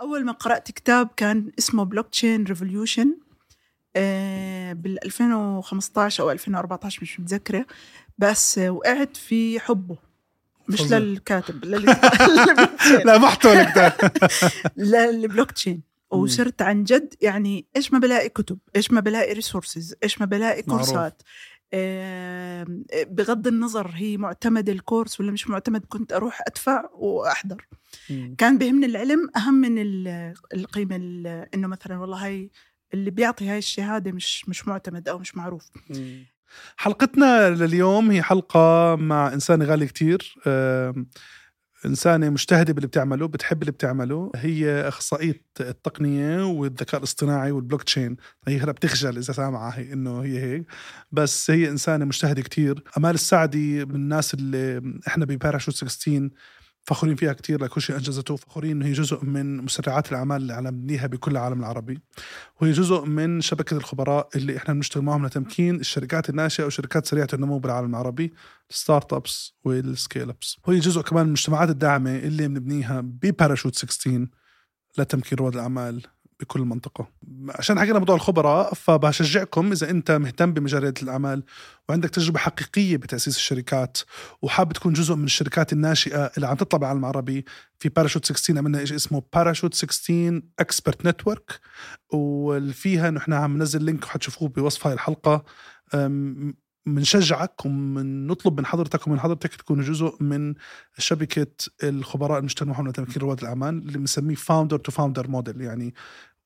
أول ما قرأت كتاب كان اسمه Blockchain Revolution بال 2015 أو 2014 مش متذكرة. بس وقعت في حبه. مش فظيع. للكاتب لل- لا محتوى الكتاب للبلوك تشين وصرت عن جد يعني إيش ما بلاقي كتب إيش ما بلاقي resources إيش ما بلاقي. كورسات بغض النظر هي معتمد الكورس ولا مش معتمد كنت أروح أدفع وأحضر. كان بيهمني العلم أهم من ال- القيمة ال- إنه مثلا والله هاي اللي بيعطي هاي الشهادة مش مش معتمد أو مش معروف. حلقتنا لليوم هي حلقة مع إنسانة غالية كتير آم، إنسانة مجتهدة باللي بتعمله بتحب اللي بتعمله. هي أخصائية التقنية والذكاء الاصطناعي والبلوك تشين هي هلا بتخجل إذا سامعة هي إنه هي هيك. بس هي إنسانة مجتهدة كتير. أمال السعدي من الناس اللي إحنا بباراشوت 16 فخورين فيها كتير لكل شيء أنجزته. فخورين إنه هي جزء من مسرعات الأعمال اللي عملناها بكل العالم العربي. وهي جزء من شبكة الخبراء اللي إحنا بنشتغل معهم لتمكين الشركات الناشئة وشركات سريعة النمو بالعالم العربي ال startups وال scaleups. وهي جزء كمان من المجتمعات الداعمة اللي بنبنيها بباراشوت 16 لتمكين رواد الأعمال. بكل المنطقة عشان حكينا موضوع الخبراء فبشجعكم إذا أنت مهتم بمجال ريادة الأعمال وعندك تجربة حقيقية بتأسيس الشركات وحابب تكون جزء من الشركات الناشئة اللي عم تطلع بالعالم العربي في باراشوت 16 عملنا شيء اسمه باراشوت 16 expert network وفيها نحن عم ننزل link وحتشوفوه بوصف هاي الحلقة. بنشجعك وبنطلب من حضرتك ومن حضرتك تكونوا جزء من شبكة الخبراء المجتمع معهم لتمكين رواد الأعمال اللي بنسميه founder to founder model يعني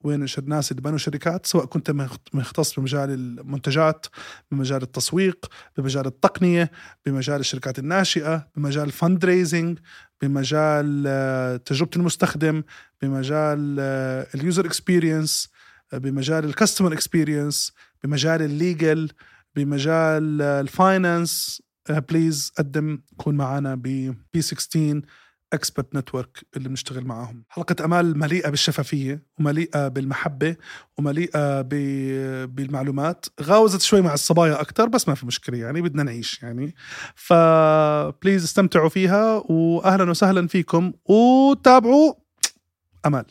وين الناس اللي بنوا شركات سواء كنت مخت- مختص بمجال المنتجات بمجال التسويق بمجال التقنية بمجال الشركات الناشئة بمجال ال fundraising بمجال آه، تجربة المستخدم بمجال ال user experience بمجال ال customer experience بمجال ال legal بمجال ال finance please قدم كون معنا ب P16 expert network اللي بنشتغل معاهم. حلقة أمال مليئة بالشفافية ومليئة بالمحبة ومليئة بالمعلومات. غاوزت شوي مع الصبايا أكتر بس ما في مشكلة يعني بدنا نعيش يعني. ف please استمتعوا فيها وأهلا وسهلا فيكم وتابعوا أمال.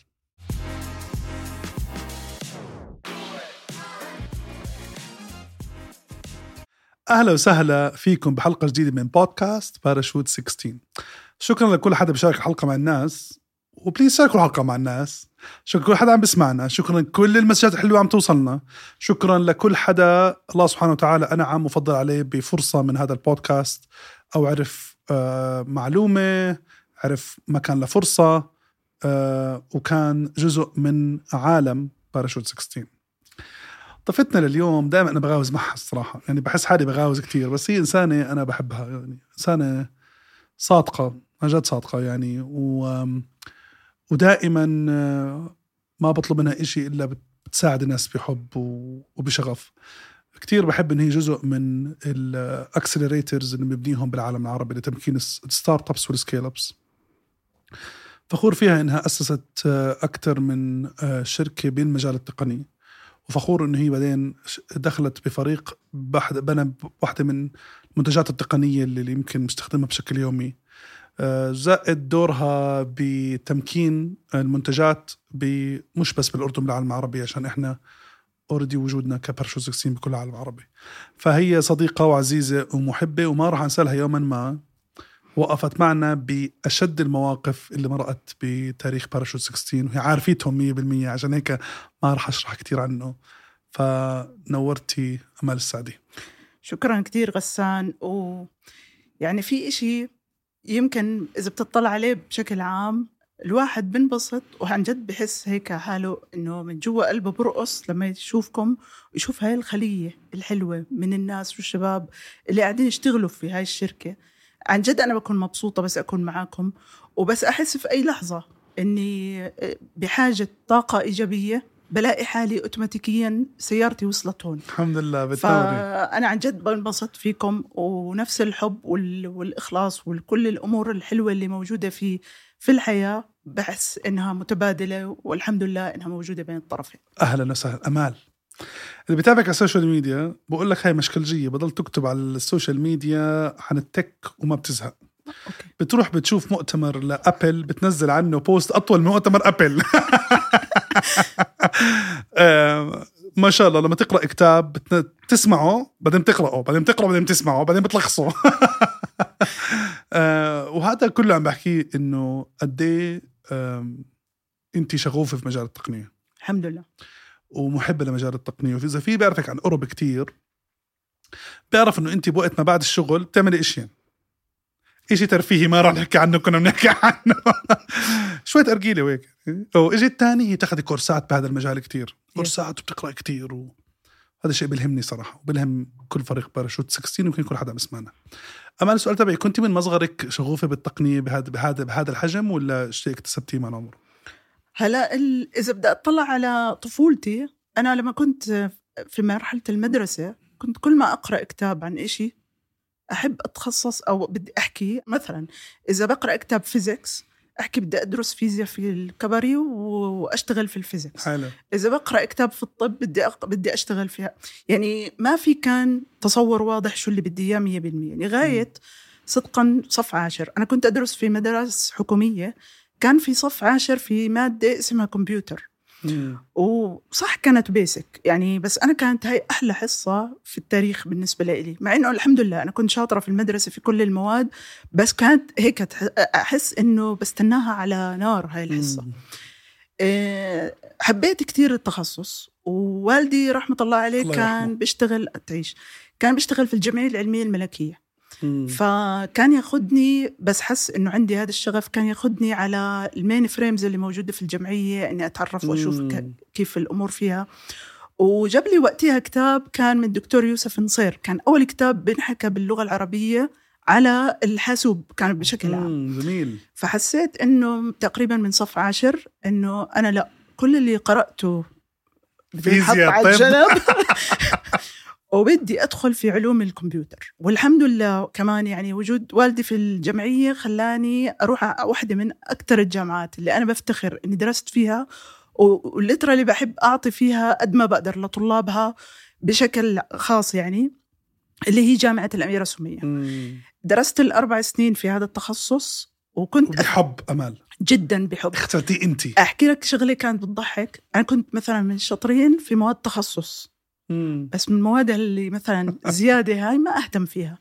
أهلا وسهلا فيكم بحلقة جديدة من بودكاست باراشوت 16 شكرا لكل حدا بيشارك الحلقة مع الناس و please شاركوا الحلقة مع الناس. شكرا لكل حدا عم بسمعنا. شكرا لكل ال messages الحلوة عم توصلنا. شكرا لكل حدا الله سبحانه وتعالى انعم وفضل عليه بفرصة من هذا البودكاست أو عرف آه معلومة عرف مكان لفرصة آه وكان جزء من عالم باراشوت 16 ضيفتنا لليوم دائما أنا بغاوز معها الصراحة. يعني بحس حالي بغاوز كثير بس هي إنسانة أنا بحبها يعني إنسانة صادقة عن جد صادقة يعني. و ودائما آه، ما بطلب منها إشي إلا بتساعد الناس بحب وبشغف. كتير بحب إن هي جزء من ال accelerators اللي مبنيهم بالعالم العربي لتمكين ال s- ال startups وال scaleups فخور فيها إنها أسست أكثر من آه، شركة بالمجال التقني. وفخور إنه هي بعدين دخلت بفريق بنى واحدة من المنتجات التقنية اللي يمكن مستخدمها بشكل يومي. آه، زائد دورها بتمكين المنتجات مش بس بالأردن بالعالم العربي عشان إحنا already وجودنا كباراشوت 16 بكل العالم العربي. فهي صديقة وعزيزة ومحبة وما راح انسالها يوما ما. وقفت معنا بأشد المواقف اللي مرقت بتاريخ باراشوت 16 وهي عارفيتهم 100% عشان هيك ما راح أشرح كتير عنه. فنورتي أمال السعدي. شكرا كتير غسان. و يعني في إشي يمكن إذا بتطلع عليه بشكل عام الواحد بنبسط وعن جد بحس هيك حاله إنه من جوا قلبه برقص لما يشوفكم ويشوف هاي الخلية الحلوة من الناس والشباب اللي قاعدين يشتغلوا في هاي الشركة. عن جد أنا بكون مبسوطة بس أكون معاكم وبس أحس في أي لحظة إني بحاجة طاقة إيجابية بلاقي حالي أوتوماتيكيا سيارتي وصلت هون الحمد لله بالتوري فأنا عن جد بنبسط فيكم ونفس الحب وال... والإخلاص وكل الأمور الحلوة اللي موجودة في في الحياة بحس إنها متبادلة والحمد لله إنها موجودة بين الطرفين. أهلا وسهلا. أمال. اللي بيتابعك على ال social media بقول لك هاي مشكلجية بضل تكتب على السوشيال ميديا عن التك وما بتزهق. okay. بتروح بتشوف مؤتمر لأبل بتنزل عنه بوست أطول من مؤتمر أبل. ما شاء الله لما تقرأ كتاب بتسمعه بعدين تقرأه بعدين تقرأه بعدين تسمعه بعدين بتلخصه. آه، وهذا كله عم بحكيه إنه قد إيه انت شغوفة في مجال التقنية. الحمد لله. ومحبه لمجال التقنية. وإذا في بيعرفك عن قرب كتير بيعرف إنه أنت بوقت ما بعد الشغل بتعملي اشياء إشي ترفيهي ما راح نحكي عنه كنا بنحكي عنه. شوية أرجيلة وهيك. واجي الثاني هي تاخذي كورسات بهذا المجال كتير. كورسات وبتقرأ كتير و... هذا الشيء بيلهمني صراحة وبيلهم كل فريق باراشوت 16 يمكن كل حدا بسمعنا. أما السؤال تبعي كنت من مصغرك شغوفة بالتقنية بهذا بهذا بهذا الحجم ولا شيء اكتسبتيه مع العمر؟ هلا ال- إذا بدي أطلع على طفولتي أنا لما كنت في مرحلة المدرسة كنت كل ما أقرأ كتاب عن إشي أحب أتخصص أو بدي أحكي مثلا إذا بقرأ كتاب physics أحكي بدي أدرس فيزياء في الكبري وأشتغل في ال physics حلو. إذا بقرأ كتاب في الطب بدي أق... بدي أشتغل فيها. يعني ما في كان تصور واضح شو اللي بدي إياه 100% لغايه صدقا صف عاشر. أنا كنت أدرس في مدارس حكومية كان في صف عاشر في مادة اسمها كمبيوتر. وصح كانت بيسك يعني بس أنا كانت هاي أحلى حصة في التاريخ بالنسبة لي مع إنه الحمد لله أنا كنت شاطرة في المدرسة في كل المواد بس كانت هيك أحس إنه بستناها على نار هاي الحصة. إيه، حبيت كثير التخصص ووالدي رحمة الله عليه الله كان. بيشتغل تعيش كان بيشتغل في الجمعية العلمية الملكية. مم. فكان ياخذني بس حس إنه عندي هذا الشغف كان ياخذني على ال mainframes اللي موجودة في الجمعية إني أتعرف وأشوف. كيف الأمور فيها وجاب لي وقتها كتاب كان من الدكتور يوسف نصير كان أول كتاب بنحكى باللغة العربية على الحاسوب كان بشكل عام. جميل فحسيت إنه تقريبا من صف عاشر إنه أنا لا كل اللي قرأته فيزياء، على. الجنب وبدي أدخل في علوم الكمبيوتر. والحمد لله كمان يعني وجود والدي في الجمعية خلاني أروح واحدة من أكثر الجامعات اللي أنا بفتخر إني درست فيها والليترالي بحب أعطي فيها قد ما بقدر لطلابها بشكل خاص يعني اللي هي جامعة الأميرة سمية. مم. درست الأربع سنين في هذا التخصص وكنت وبحب أمال. جدا بحب. اخترتي انت أحكي لك شغلة كانت بتضحك. أنا كنت مثلا من الشاطرين في مواد تخصص. بس من المواد اللي مثلا زيادة هاي ما أهتم فيها.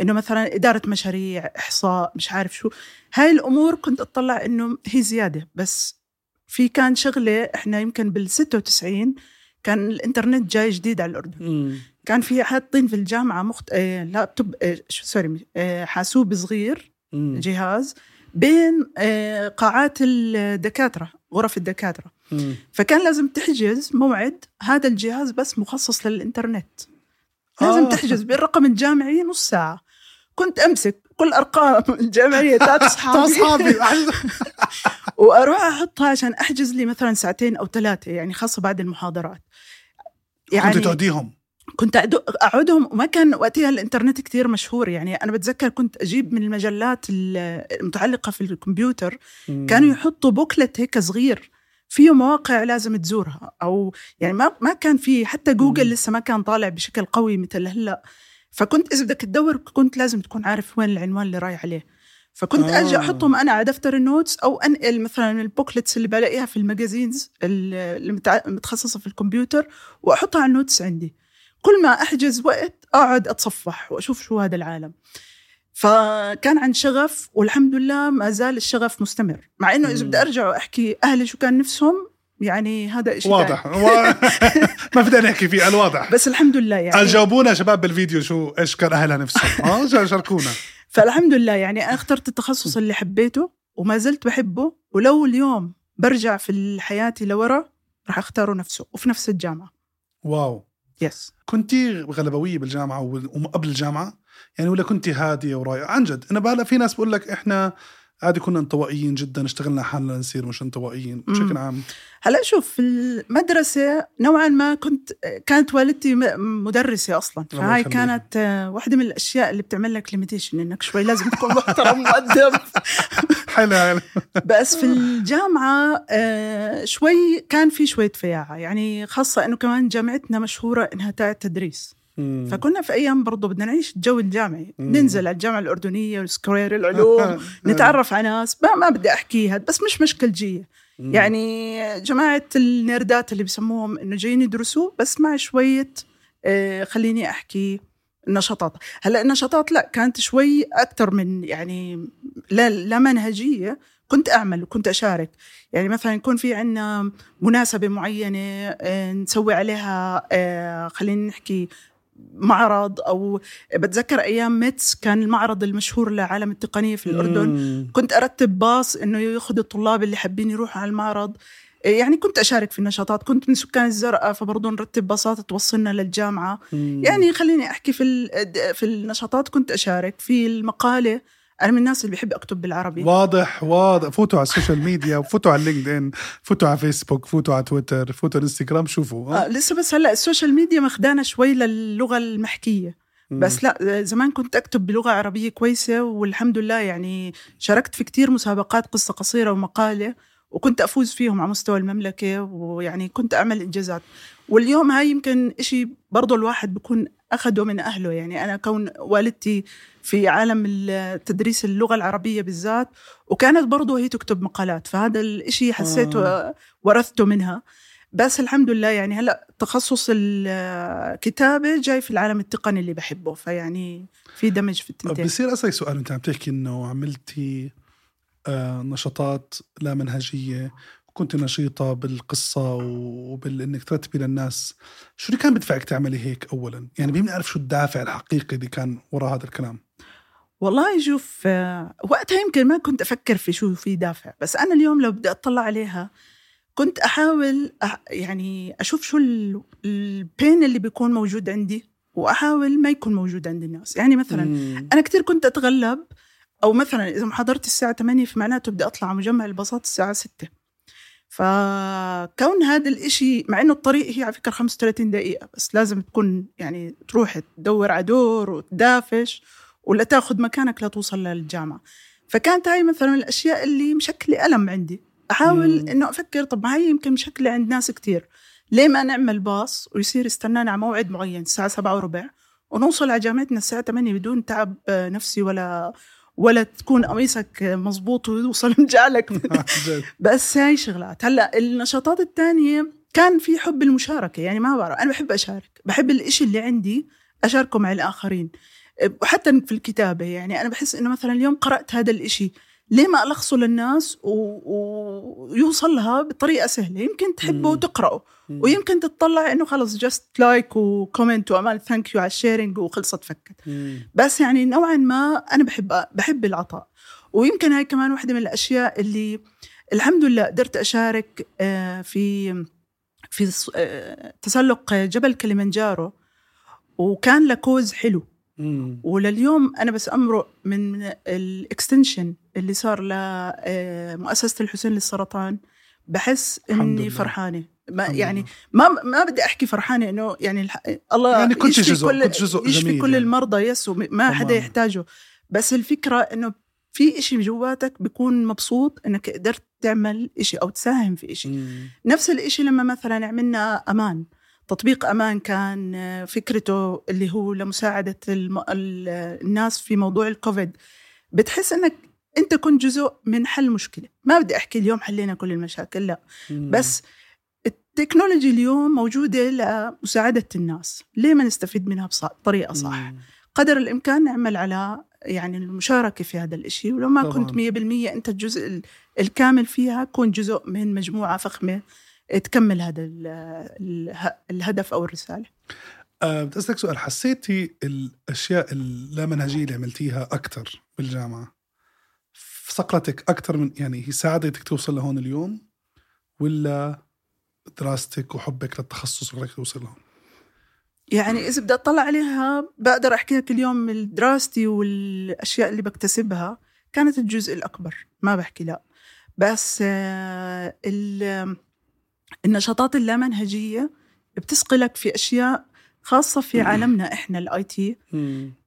إنه مثلا إدارة مشاريع إحصاء مش عارف شو. هاي الأمور كنت أطلع إنه هي زيادة. بس في كان شغلة إحنا يمكن بال 96 كان الإنترنت جاي جديد على الأردن. مم. كان في حاطين في الجامعة مخت... آه لابتوب آه شو سوري آه حاسوب صغير مم. جهاز بين آه قاعات الدكاترة. غرف الدكاترة. مم. فكان لازم تحجز موعد هذا الجهاز بس مخصص للإنترنت. لازم آه. تحجز بالرقم الجامعي نص ساعة. كنت أمسك كل أرقام الجامعية تاعت اصحابي وأروح أحطها عشان أحجز لي مثلا ساعتين أو ثلاثة يعني خاصة بعد المحاضرات. كنت تعديهم كنت أعودهم وما كان وقتها الإنترنت كتير مشهور. يعني أنا بتذكر كنت أجيب من المجلات المتعلقة في الكمبيوتر كانوا يحطوا بوكلت هيك صغير فيه مواقع لازم تزورها. أو يعني ما ما كان في حتى جوجل. لسه ما كان طالع بشكل قوي مثل هلأ. فكنت إذا بدك تدور كنت لازم تكون عارف وين العنوان اللي رايح عليه. فكنت آه. أجي أحطهم أنا على دفتر ال notes أو انقل مثلا ال booklets اللي بلاقيها في ال magazines اللي متخصصه في الكمبيوتر وأحطها على ال notes عندي. كل ما أحجز وقت أقعد أتصفح وأشوف شو هذا العالم. فكان عن شغف والحمد لله ما زال الشغف مستمر. مع إنه إذا. بدي أرجع وأحكي أهلي شو كان نفسهم يعني هذا شيء واضح. ما بدنا نحكي فيه الواضح بس الحمد لله يعني. جاوبونا شباب بالفيديو شو إيش كان أهلها نفسهم. آه شا- شاركونا. فالحمد لله يعني أنا اخترت التخصص اللي حبيته وما زلت بحبه ولو اليوم برجع في حياتي لورا راح أختاره نفسه وفي نفس الجامعة. واو. يس كنتي غلبوية بالجامعة وقبل الجامعة؟ يعني ولا كنتي هادية ورايقة؟ عن جد أنا بقى في ناس بقول لك إحنا عادي كنا انطوائيين جدا اشتغلنا حالنا لنصير مش انطوائيين بشكل. عام. هلا شوف في المدرسة نوعا ما كنت كانت والدتي م- مدرسة أصلا. الله فهاي. كانت آه، واحدة من الأشياء اللي بتعمل لك limitation إنك شوي لازم تكون محترم مؤدب حلو حلو. بس في الجامعة آه، شوي كان في شوية فياعة. يعني خاصة إنه كمان جامعتنا مشهورة إنها تاع التدريس مم. فكنا في أيام برضه بدنا نعيش الجو الجامعي. مم. ننزل على الجامعة الأردنية وال square العلوم نتعرف على ناس. ما, ما بدي احكيها بس مش مشكلجيه مم. يعني جماعة النيردات اللي بسموهم إنه جايين يدرسوا بس مع شوية آه خليني أحكي نشاطات. هلأ النشاطات لأ كانت شوي أكثر من يعني لا لا منهجية. كنت أعمل وكنت أشارك. يعني مثلا يكون في عندنا مناسبة معينة آه، نسوي عليها آه، خلينا نحكي معرض أو بتذكر أيام ميتس كان المعرض المشهور لعالم التقنية في الأردن مم. كنت أرتب باص إنه يأخذ الطلاب اللي حابين يروحوا على المعرض يعني كنت أشارك في النشاطات كنت من سكان الزرقاء فبرضه نرتب باصات توصلنا للجامعة مم. يعني خليني أحكي في في النشاطات كنت أشارك في المقالة أنا من الناس اللي بحب أكتب بالعربي. واضح واضح. فوتوا على السوشيال ميديا فوتوا على LinkedIn فوتوا على فيسبوك فوتوا على تويتر فوتوا على إنستغرام شوفوا آه لسه بس هلأ السوشيال ميديا ماخدانا شوي للغة المحكية. بس لأ زمان كنت أكتب بلغة عربية كويسة والحمد لله يعني شاركت في كتير مسابقات قصة قصيرة ومقالة وكنت أفوز فيهم على مستوى المملكة ويعني كنت أعمل إنجازات. واليوم هاي يمكن إشي برضه الواحد بكون أخده من أهله. يعني أنا كون والدتي في عالم التدريس اللغة العربية بالذات وكانت برضه هي تكتب مقالات فهذا الإشي حسيته آه. ورثته منها بس الحمد لله يعني هلأ تخصص الكتابه جاي في العالم التقني اللي بحبه فيعني في دمج في التنتين بصير أسألك سؤال أنت عم تحكي إنه عملتي آه نشاطات لا منهجية وكنت نشيطة بالقصة وبالإنك ترتبي للناس شو اللي كان بدفعك تعملي هيك اولا؟ يعني بيهمني أعرف شو الدافع الحقيقي اللي كان وراء هذا الكلام. والله شوف آه، وقتها يمكن ما كنت أفكر في شو في دافع بس أنا اليوم لو بدي أطلع عليها كنت أحاول أح يعني أشوف شو ال- البين اللي بيكون موجود عندي وأحاول ما يكون موجود عند الناس. يعني مثلا مم. أنا كثير كنت أتغلب أو مثلا إذا محاضرتي الساعة 8 فمعناته بدي على مجمع الباصات الساعة 6 فكون هذا الإشي مع إنه الطريق هي على فكرة 35 دقيقة بس لازم تكون يعني تروح تدور على دور وتدافش ولا تاخذ مكانك لتوصل للجامعة. فكانت هاي مثلا من الأشياء اللي مشكلة ألم عندي. أحاول مم. إنه أفكر طب ما هي يمكن مشكلة عند ناس كتير. ليه ما نعمل باص ويصير يستنانا على موعد معين؟ الساعة 7 وربع ونوصل على جامعتنا الساعة 8 بدون تعب آه، نفسي ولا ولا تكون قميصك مزبوط ويوصل مجعلك جد. بس هاي شغلات. هلأ النشاطات الثانية كان في حب المشاركة يعني ما بعرف أنا بحب أشارك. بحب الإشي اللي عندي أشاركه مع الآخرين. وحتى في الكتابة يعني أنا بحس إنه مثلا اليوم قرأت هذا الإشي ليه ما ألخصه للناس ويوصل لها بطريقة سهلة؟ يمكن تحبه مم. وتقرأه. ويمكن تطلع إنه خلص just like و comment وعمل thank you على ال sharing وخلصت فكت. بس يعني نوعا ما أنا بحب بحب العطاء. ويمكن هاي كمان واحدة من الأشياء اللي الحمد لله قدرت أشارك آه، في في آه، تسلق جبل كليمنجارو وكان ل cause حلو. مم. ولليوم أنا بس أمرق من ال extension اللي صار لمؤسسة الحسين للسرطان بحس لله. فرحانة ما يعني. ما ما بدي أحكي فرحانة إنه يعني. الله يعني كنت جزء- كل كنت جزء يشفي جميل كل يعني. المرضى يس وما حدا. يحتاجه بس الفكرة إنه في إشي جواتك بيكون مبسوط إنك قدرت تعمل إشي أو تساهم في إشي مم. نفس الإشي لما مثلا عملنا أمان تطبيق أمان كان آه، فكرته اللي هو لمساعدة الم... ال- الناس في موضوع الكوفيد بتحس إنك أنت كنت جزء من حل مشكلة ما بدي أحكي اليوم حلينا كل المشاكل لا مم. بس التكنولوجي اليوم موجودة لمساعدة الناس ليه ما نستفيد منها بطريقة صح مم. قدر الإمكان نعمل على يعني المشاركة في هذا الإشي ولو ما طبعاً. كنت مية بالمية أنت الجزء ال- الكامل فيها كون جزء من مجموعة فخمة تكمل هذا ال- اله- الهدف أو الرسالة. آه، بدي أسألك سؤال. حسيتي الأشياء اللامنهجيه اللي عملتيها أكثر بالجامعة صقلتك أكثر من يعني هي ساعدتك توصل لهون اليوم ولا دراستك وحبك للتخصص خلك توصل لهون؟ يعني إذا بدي أطلع عليها بقدر أحكي لك اليوم دراستي والأشياء اللي بكتسبها كانت الجزء الأكبر. ما بحكي لا. بس آه، ال- النشاطات اللامنهجية بتصقلك في أشياء خاصة في عالمنا إحنا ال IT.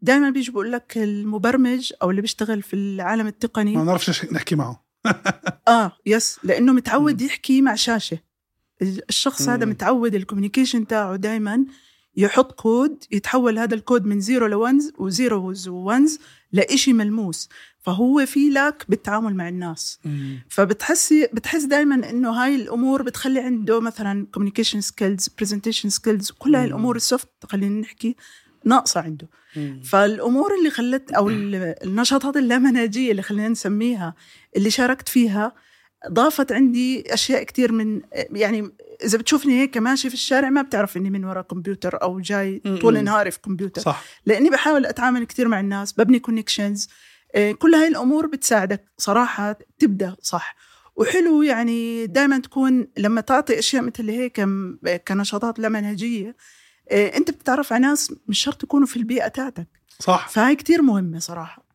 دائما بيجي بقول لك المبرمج أو اللي بيشتغل في العالم التقني نعرفش إيش نحكي معه. آه yes لأنه متعود. يحكي مع شاشة. الشخص هذا. متعود ال communication تاعه دائما يحط كود يتحول هذا الكود من zero ل ones و zeros و ones لإشي ملموس. فهو في لك بالتعامل مع الناس مم. فبتحسي بتحس دائما إنه هاي الأمور بتخلي عنده مثلا communication skills presentation skills كل هاي. الأمور ال soft خلينا نحكي ناقصة عنده مم. فالأمور اللي خلت أو ال- النشاطات اللامنهجيه اللي خلينا نسميها اللي شاركت فيها ضافت عندي أشياء كتير من يعني إذا بتشوفني هيك ماشي في الشارع ما بتعرف إني من وراء كمبيوتر أو جاي. طول نهاري في كمبيوتر صح لأني بحاول أتعامل كثير مع الناس ببني كونكشنز كل هاي الأمور بتساعدك صراحة تبدأ صح. وحلو يعني دائما تكون لما تعطي أشياء مثل هيك كنشاطات لا منهجية آه، أنت بتتعرف على ناس مش شرط يكونوا في البيئة تاعتك. صح. فهاي كتير مهمة صراحة.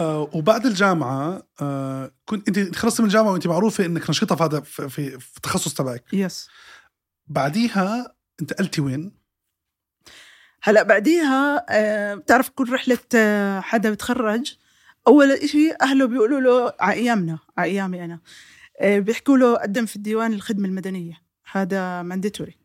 آه وبعد الجامعة آه كنت أنت خلصت من الجامعة وأنت معروفة إنك نشيطة في هذا في, في, في التخصص تبعك. يس بعديها انتقلتي وين؟ هلا بعديها آه، بتعرف كل رحلة آه، حدا بتخرج أول إشي أهله بيقولوا له على أيامنا على أيامي أنا آه، بيحكوا له قدم في الديوان الخدمة المدنية هذا mandatory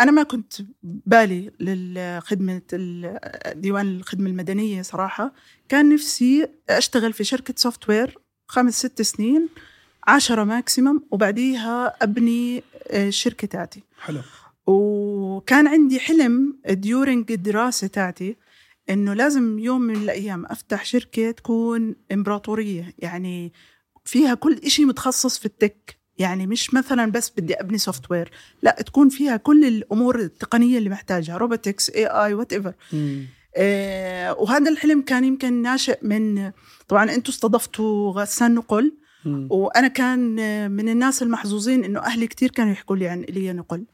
أنا ما كنت بالي للخدمة ال- ديوان الخدمة المدنية صراحة. كان نفسي أشتغل في شركة software خمس ست سنين عشرة maximum وبعديها أبني آه، الشركة تاعتي. حلو. وكان عندي حلم during الدراسة تاعتي إنه لازم يوم من الأيام أفتح شركة تكون إمبراطورية. يعني فيها كل إشي متخصص في ال tech. يعني مش مثلا بس بدي أبني software لا تكون فيها كل الأمور التقنية اللي محتاجها. robotics AI whatever. وهذا الحلم كان يمكن ناشئ من طبعا أنتم استضفتوا غسان نقل. مم. وأنا كان من الناس المحظوظين إنه أهلي كتير كانوا يحكوا لي عن ايليا نقل.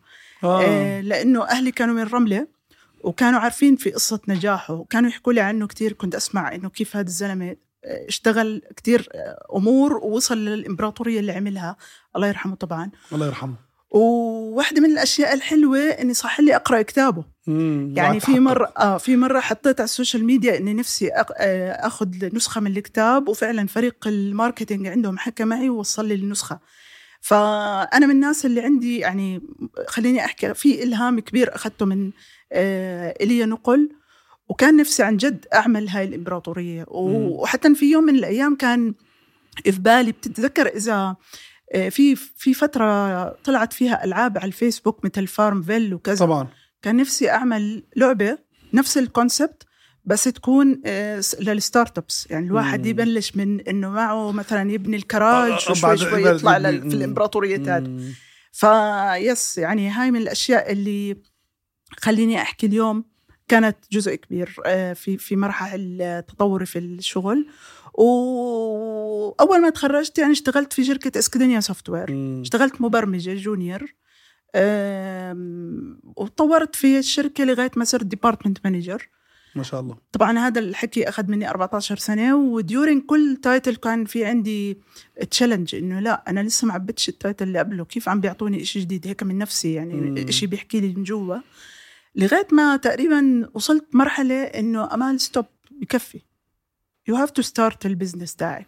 آه. آه، لأنه أهلي كانوا من رملة وكانوا عارفين في قصة نجاحه وكانوا يحكوا لي عنه كثير كنت أسمع إنه كيف هذا الزلمة آه، اشتغل كثير أمور ووصل للإمبراطورية اللي عملها الله يرحمه طبعا الله يرحمه وواحدة من الأشياء الحلوة إني صح لي أقرأ كتابه مم. يعني في. مرة آه في مرة حطيت على السوشيال ميديا إني نفسي آه، أخذ نسخة من الكتاب وفعلا فريق ال marketing عندهم حكى معي ووصل لي النسخة فأنا من الناس اللي عندي يعني خليني أحكي في إلهام كبير أخذته من آه، ايليا نقل وكان نفسي عن جد أعمل هاي الإمبراطورية. وحتى في يوم من الأيام كان في بالي بتتذكر إذا آه، في في فترة طلعت فيها ألعاب على الفيسبوك مثل FarmVille وكذا. طبعا. كان نفسي أعمل لعبة نفس ال concept بس تكون آه، لل startups يعني الواحد مم. يبلش من إنه معه مثلا يبني الكراج آه، آه، وشوي شوي يطلع في هذه. مم. ف yes يعني هاي من الأشياء اللي خليني أحكي اليوم. كانت جزء كبير في في مراحل تطوري في الشغل. وأول ما تخرجت يعني اشتغلت في شركة اسكادينيا Software. اشتغلت مبرمجة junior آم، وطورت في الشركة لغاية ما صرت department manager ما شاء الله. طبعا هذا الحكي أخذ مني 14 سنة و during كل title كان في عندي challenge إنه لا أنا لسه ما عبتش ال title اللي قبله كيف عم بيعطوني شيء جديد؟ هيك من نفسي. يعني شيء بيحكي لي من جوا. لغاية ما تقريبا وصلت مرحلة إنه أمال stop بكفي you have to start ال business تاعك.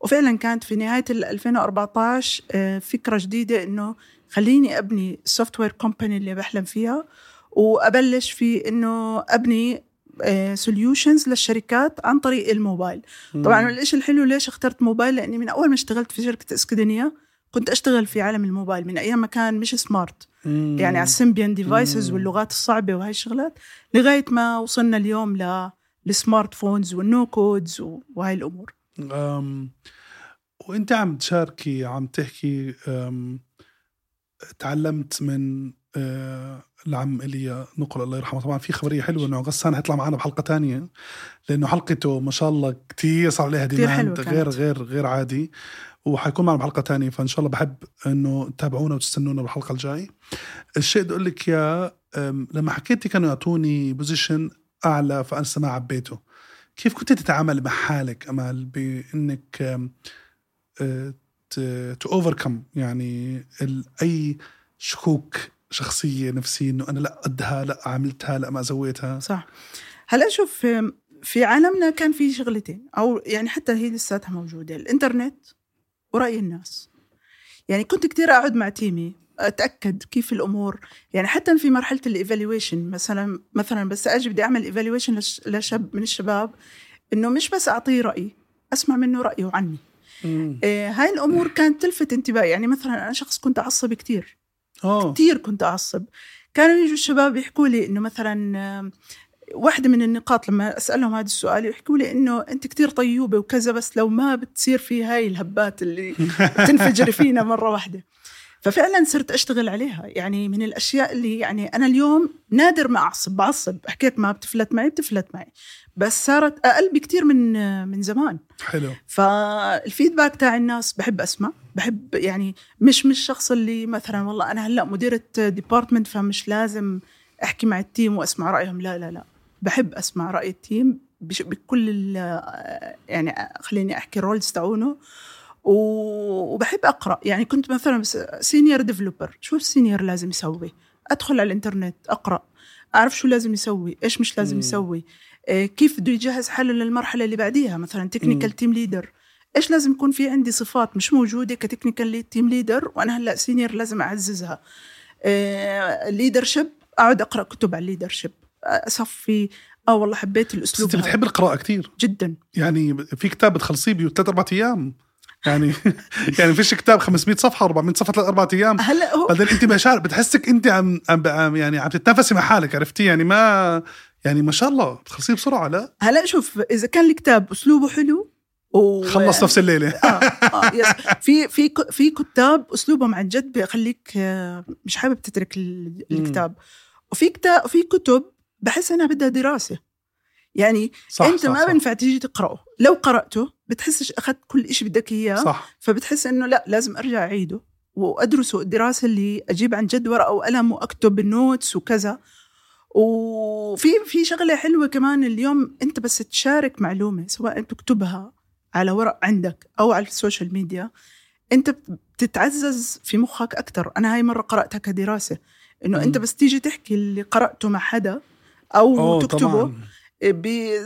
وفعلا كانت في نهاية ال 2014 آه، فكرة جديدة إنه خليني أبني ال software company اللي بحلم فيها وأبلش في إنه أبني solutions للشركات عن طريق الموبايل. طبعا الشيء الحلو ليش اخترت موبايل؟ لأني من أول ما اشتغلت في شركة اسكادينيا كنت أشتغل في عالم الموبايل من أيام ما كان مش smart مم. يعني على ال Symbian devices. واللغات الصعبة وهي الشغلات لغاية ما وصلنا اليوم لل smartphones وال no codes وهاي الأمور. أم وإنت عم تشاركي عم تحكي أم تعلمت من العم ايليا نقل الله يرحمه. طبعا في خبرية حلوة إنه غسان حيطلع معنا بحلقة تانية لأنه حلقته ما شاء الله كتير صار عليها demand. غير غير غير عادي وحيكون معنا بحلقة تانية. فإن شاء الله بحب إنه تتابعونا وتستنونا بالحلقة الجاي. الشيء بدي أقول لك أم، لما حكيتي كانوا يعطوني position أعلى فأنا ما عبيته. كيف كنت تتعامل مع حالك أمال بإنك to overcome يعني ال- أي شكوك شخصية نفسية إنه أنا لا قدها لا عملتها لا ما سويتها. صح. هلا شوف في عالمنا كان في شغلتين أو يعني حتى هي لساتها موجودة الإنترنت ورأي الناس. يعني كنت كتير أقعد مع team ي أتأكد كيف الأمور. يعني حتى في مرحلة ال evaluation مثلا مثلا بس أجي بدي أعمل evaluation لشاب من الشباب إنه مش بس أعطيه رأي أسمع منه رأيه عني. إيه هاي الأمور كانت تلفت انتباهي. يعني مثلا أنا شخص كنت أعصب كثير كثير كنت أعصب. كانوا يجوا الشباب يحكوا لي إنه مثلا واحدة من النقاط لما أسألهم هذا السؤال يحكوا لي إنه أنت كتير طيوبة وكذا بس لو ما بتصير في هاي الهبات اللي تنفجر فينا مرة واحدة. ففعلا صرت أشتغل عليها. يعني من الأشياء اللي يعني أنا اليوم نادر ما أعصب بعصب. حكيت ما بتفلت معي بتفلت معي. بس صارت أقل بكتير من من زمان. حلو. فال feedback تاع الناس بحب أسمع. بحب يعني مش مش الشخص اللي مثلا والله أنا هلأ مديرة department فمش لازم أحكي مع ال team وأسمع رأيهم. لا لا لا. بحب أسمع رأي ال team بكل يعني خليني أحكي ال roles تاعونه. وبحب أقرأ. يعني كنت مثلا senior developer شو ال senior لازم يسوي؟ أدخل على الإنترنت أقرأ. أعرف شو لازم يسوي؟ إيش مش لازم يسوي؟ آه، كيف بده يجهز حاله للمرحلة اللي بعديها؟ مثلا technical team leader إيش لازم يكون في عندي صفات مش موجودة ك technical team leader وأنا هلأ senior لازم أعززها. leadership آه، أقعد أقرأ كتب على ال leadership أصفي. آه والله حبيت الأسلوب أنت بتحب القراءة كثير جدا. يعني في كتاب بتخلصيه بثلاث أربع أيام. يعني يعني فيش كتاب 500 صفحة 400 صفحة ثلاث أربع أيام. هلأ هو بعدين أنت مشاعر بتحسك أنت عم, عم يعني عم تتنافسي مع حالك عرفتي؟ يعني ما يعني ما شاء الله بتخلصيه بسرعة لا. هلا شوف إذا كان الكتاب أسلوبه حلو و... خلص نفس الليلة. آه آه يس. في في في كتاب اسلوبهم عن جد بيخليك آه، مش حابب تترك الكتاب. وفي كتاب في كتب بحس إنها بدها دراسة. يعني صح أنت صح ما بينفع تيجي تقرأه. لو قرأته بتحسش إنك أخذت كل شيء بدك إياه. صح. فبتحس إنه لا لازم أرجع أعيده وأدرسه. الدراسة اللي أجيب عن جد ورقة وقلم وأكتب ال notes وكذا. وفي في شغلة حلوة كمان اليوم أنت بس تشارك معلومة سواء تكتبها على ورق عندك أو على ال social media أنت بتتعزز في مخك أكثر أنا هاي مرة قرأتها كدراسة إنه أنت بس تيجي تحكي اللي قرأته مع حدا أو تكتبه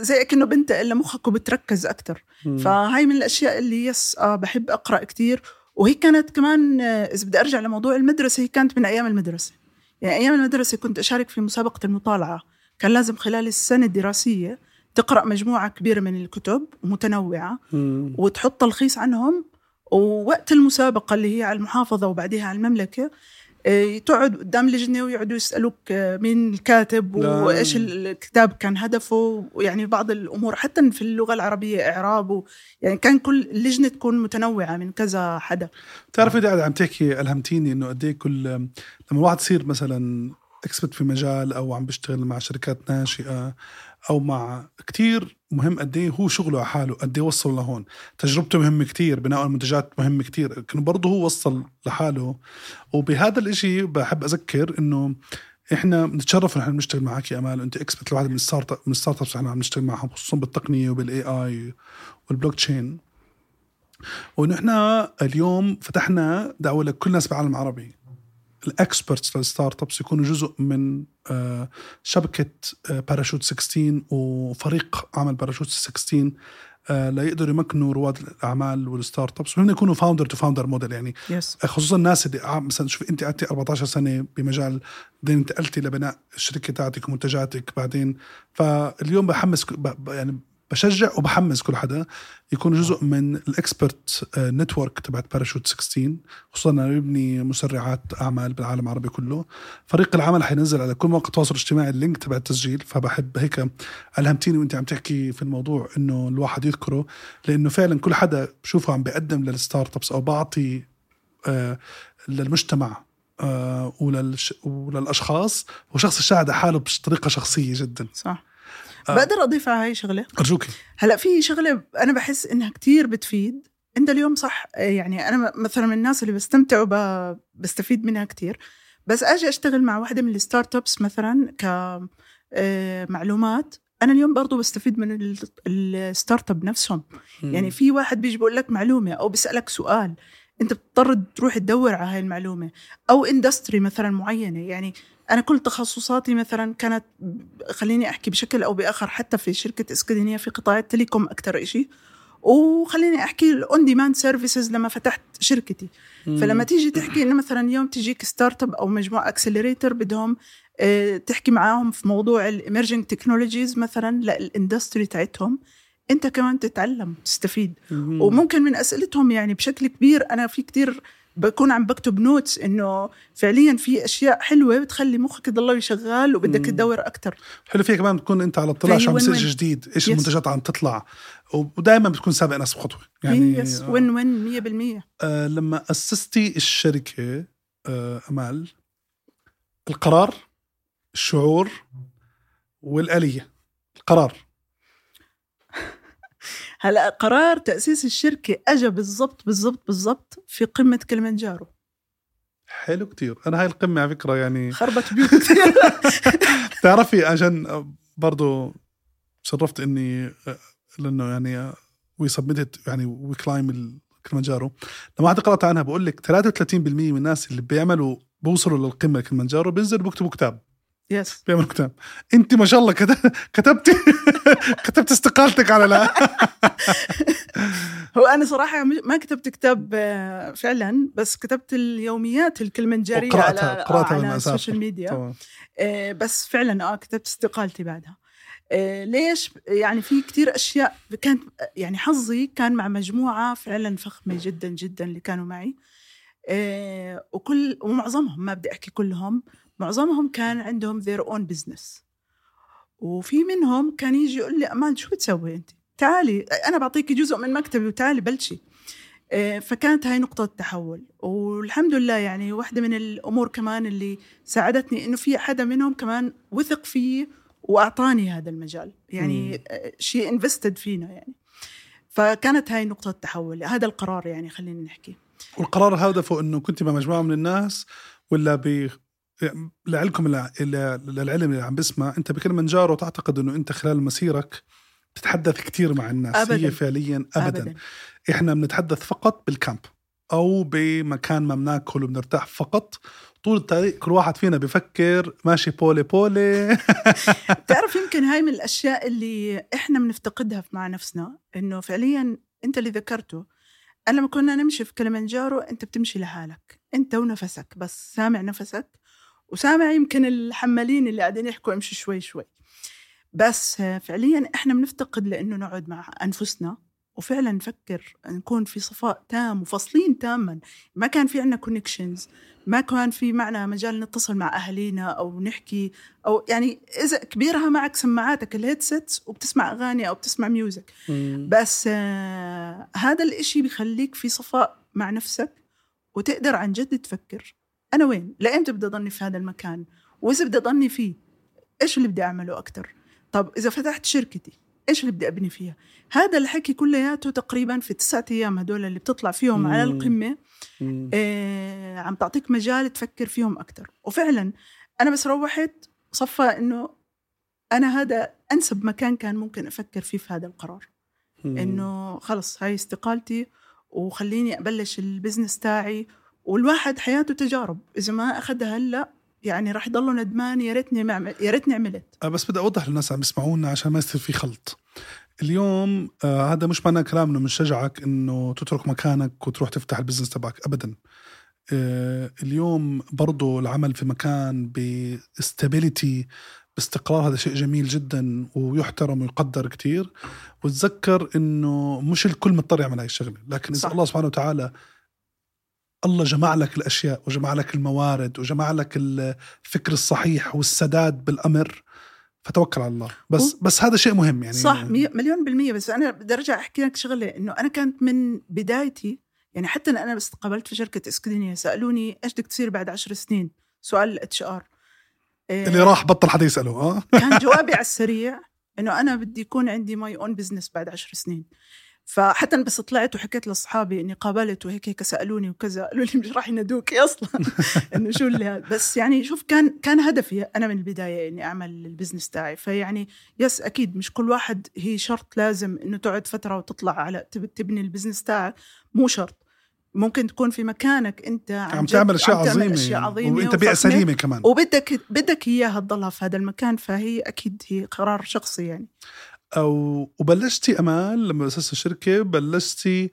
زي كأنه بنتقل لمخك وبتركز أكتر. فهاي من الأشياء اللي يس آه بحب أقرأ كتير. وهي كانت كمان إذا بدي أرجع لموضوع المدرسة هي كانت من أيام المدرسة. يعني أيام المدرسة كنت أشارك في مسابقة المطالعة. كان لازم خلال السنة الدراسية تقرأ مجموعة كبيرة من الكتب متنوعة وتحط تلخيص عنهم. ووقت المسابقة اللي هي على المحافظة وبعدها على المملكة تقعد قدام لجنة ويقعدوا يسألوك آه، مين الكاتب وإيش الكتاب كان هدفه ويعني بعض الأمور حتى في اللغة العربية إعراب يعني كان كل اللجنة تكون متنوعة من كذا حدا. بتعرفي قاعد عم تحكي ألهمتيني إنه قد إيه كل لما الواحد يصير مثلا اكسبت في مجال أو عم بيشتغل مع شركات ناشئة أو مع كتير مهم قد إيه هو شغله على حاله قد إيه وصل لهون. تجربته مهمة كتير بناء المنتجات مهمة كتير لكن برضه هو وصل لحاله. وبهذا الإشي بحب أذكر إنه إحنا بنتشرف نحن بنشتغل معك يا آمال. أنت expert لواحد من ال start من ال startups إحنا عم نشتغل معهم خصوصا بالتقنية وبال AI وال blockchain ونحن اليوم فتحنا دعوة لكل الناس بالعالم العربي. ال experts لل startups يكونوا جزء من آه، شبكة باراشوت آه، 16 وفريق عمل باراشوت 16 ليقدروا يمكنوا رواد الأعمال وال startups وهن يكونوا founder to founder model يعني. Yes. خصوصا الناس اللي مثلا شوف أنت قعدتي 14 سنة بمجال بعدين انتقلتي لبناء الشركة تاعتك ومنتجاتك بعدين. فاليوم بحمس يعني بشجع وبحمس كل حدا يكون جزء من ال expert network تبعت باراشوت 16 خصوصا انه يبني مسرعات أعمال بالعالم العربي كله. فريق العمل حينزل على كل مواقع التواصل الاجتماعي ال link تبع التسجيل فبحب هيك ألهمتيني وأنت عم تحكي في الموضوع إنه الواحد يذكره لأنه فعلا كل حدا بشوفه عم بيقدم لل startups أو بعطي آه للمجتمع آه وللش وللأشخاص هو شخص يساعد حاله بطريقه شخصية جدا. صح. آه. بقدر أضيف على هاي شغلة؟ أرجوكي. هلأ في شغلة أنا بحس إنها كتير بتفيد. أنت اليوم صح يعني أنا مثلا من الناس اللي بستمتع وبستفيد منها كتير. بس أجي أشتغل مع واحدة من ال startups مثلا كمعلومات آه، أنا اليوم برضو بستفيد من ال startup نفسهم. يعني في واحد بيجي بيقول لك معلومة أو بيسألك سؤال أنت بتضطر تروح تدور على هاي المعلومة. أو industry مثلا معينة. يعني أنا كل تخصصاتي مثلا كانت خليني أحكي بشكل أو بآخر حتى في شركة اسكندنيه في قطاع ال telecom أكثر شيء وخليني أحكي ال on demand services لما فتحت شركتي. فلما تيجي تحكي إنه مثلا يوم تجيك startup أو مجموعة accelerator بدهم آه، تحكي معاهم في موضوع ال emerging technologies مثلا لل industry تاعتهم أنت كمان تتعلم تستفيد. وممكن من أسئلتهم يعني بشكل كبير أنا في كتير بكون عم بكتب notes إنه فعليا في أشياء حلوة بتخلي مخك يضل شغال وبدك تدور أكثر حلو فيها كمان تكون أنت على اطلاع شو عم بيصير جديد إيش المنتجات عم تطلع. ودائما بتكون سابق ناس بخطوة. يعني يس وين وين 100% آه لما أسستي الشركة آه أمال القرار الشعور والآلية. القرار. هلا قرار تأسيس الشركة أجا بالضبط بالضبط بالضبط في قمة كلمنجارو. حلو كتير. أنا هاي القمة على فكرة يعني خربت بيوت كثير تعرفي عشان برضو شرفت إني لأنه يعني we summited يعني we climb كلمنجارو لما واحد قرأت عنها بقول لك 33% من الناس اللي بيعملوا بوصلوا للقمة كلمنجارو بينزلوا بيكتبوا كتاب. yes بيعمل كتاب. انت ما شاء الله كتبتي كتبت استقالتك على لا. هو أنا صراحة ما كتبت كتاب آه، فعلا بس كتبت اليوميات الكلمنجارية على قرأتها على ال social media طبعا. آه، بس فعلا آه كتبت استقالتي بعدها. آه، ليش؟ يعني في كتير أشياء كانت يعني حظي كان مع مجموعة فعلا فخمة جدا جدا اللي كانوا معي. وكل ومعظمهم ما بدي أحكي كلهم. معظمهم كان عندهم their own business. وفي منهم كان يجي يقول لي آمال شو بتسوي أنت؟ تعالي أنا بعطيكي جزء من مكتبي وتعالي بلشي. آه، فكانت هاي نقطة تحول والحمد لله يعني واحدة من الأمور كمان اللي ساعدتني إنه في حدا منهم كمان وثق فيي وأعطاني هذا المجال. يعني شيء انفستد فينا يعني. فكانت هاي نقطة تحول هذا القرار يعني خلينا نحكي. والقرار هدفه إنه كنت مع مجموعة من الناس ولا لعلكم للعلم اللي عم بسمع أنت بكلمنجارو تعتقد إنه أنت خلال مسيرك تتحدث كثير مع الناس أبداً. هي فعليا ابدا, أبداً. إحنا بنتحدث فقط بالكامب أو بمكان ما بناكل وبنرتاح فقط طول الطريق كل واحد فينا بفكر ماشي بولي بولي بتعرف يمكن هاي من الأشياء اللي إحنا بنفتقدها مع نفسنا إنه فعليا أنت اللي ذكرته أنا لما كنا نمشي في كلمنجارو أنت بتمشي لحالك أنت ونفسك بس سامع نفسك وسامع يمكن الحمالين اللي قاعدين يحكوا امشي شوي شوي. بس فعليا إحنا بنفتقد لإنه نقعد مع أنفسنا وفعلا نفكر نكون في صفاء تام وفاصلين تاما. ما كان في عنا connections ما كان في معنا مجال نتصل مع اهالينا أو نحكي أو يعني إذا كبيرها معك سماعاتك ال headsets وبتسمع أغاني أو بتسمع music بس آه هذا الإشي بيخليك في صفاء مع نفسك وتقدر عن جد تفكر. أنا وين؟ لايمتى بدي اضلني في هذا المكان؟ وإذا بدي اضلني فيه إيش اللي بدي أعمله أكثر طب إذا فتحت شركتي إيش اللي بدي أبني فيها؟ هذا الحكي كلياته تقريبا في التسعة أيام هدول اللي بتطلع فيهم مم. على القمه آه عم تعطيك مجال تفكر فيهم أكثر وفعلا أنا بس روحت صفى إنه أنا هذا أنسب مكان كان ممكن أفكر فيه في هذا القرار. إنه خلص هاي استقالتي وخليني أبلش البزنس تاعي والواحد حياته تجارب. إذا ما أخذها هلا يعني راح يضلوا ندمان يا ريتني ما يا ريتني عملت. أه، بس بدي أوضح للناس عم يسمعونا عشان ما يصير في خلط. اليوم آه هذا مش معناه كلام إنه بنشجعك إنه تترك مكانك وتروح تفتح البزنس تبعك ابدا. آه اليوم برضو العمل في مكان ب stability باستقرار هذا شيء جميل جدا ويحترم ويقدر كتير. وتذكر إنه مش الكل مضطر يعمل هاي الشغلة. لكن إذا الله سبحانه وتعالى الله جمع لك الأشياء وجمع لك الموارد وجمع لك الفكر الصحيح والسداد بالأمر. فتوكل على الله. بس بس هذا شيء مهم يعني. صح مليون بالمية. بس أنا بدي أرجع أحكي لك شغلة إنه أنا كانت من بدايتي يعني حتى أنا بس قابلت في شركة اسكدينيا سألوني إيش بدك تصير بعد عشر سنين؟ سؤال ال HR إيه اللي راح بطل حدا يسأله آه؟ كان جوابي على السريع إنه أنا بدي يكون عندي my own business بعد عشر سنين. فحتى بس طلعت وحكيت لأصحابي إني قابلت وهيك هيك سألوني وكذا قالوا لي مش راح ينادوكي أصلا. إنه شو اللي هذا بس يعني شوف كان كان هدفي أنا من البداية إني أعمل ال business تاعي. فيعني yes أكيد مش كل واحد هي شرط لازم إنه تقعد فترة وتطلع على تبني ال business تاعك. مو شرط. ممكن تكون في مكانك أنت عم, عم تعمل أشياء عظيمه, تعمل أشياء عظيمة وأنت بيئة سليمة كمان. وبدك بدك إياها تضلها في هذا المكان فهي أكيد هي قرار شخصي يعني. أو وبلشتي امال لما أسست الشركة بلشتي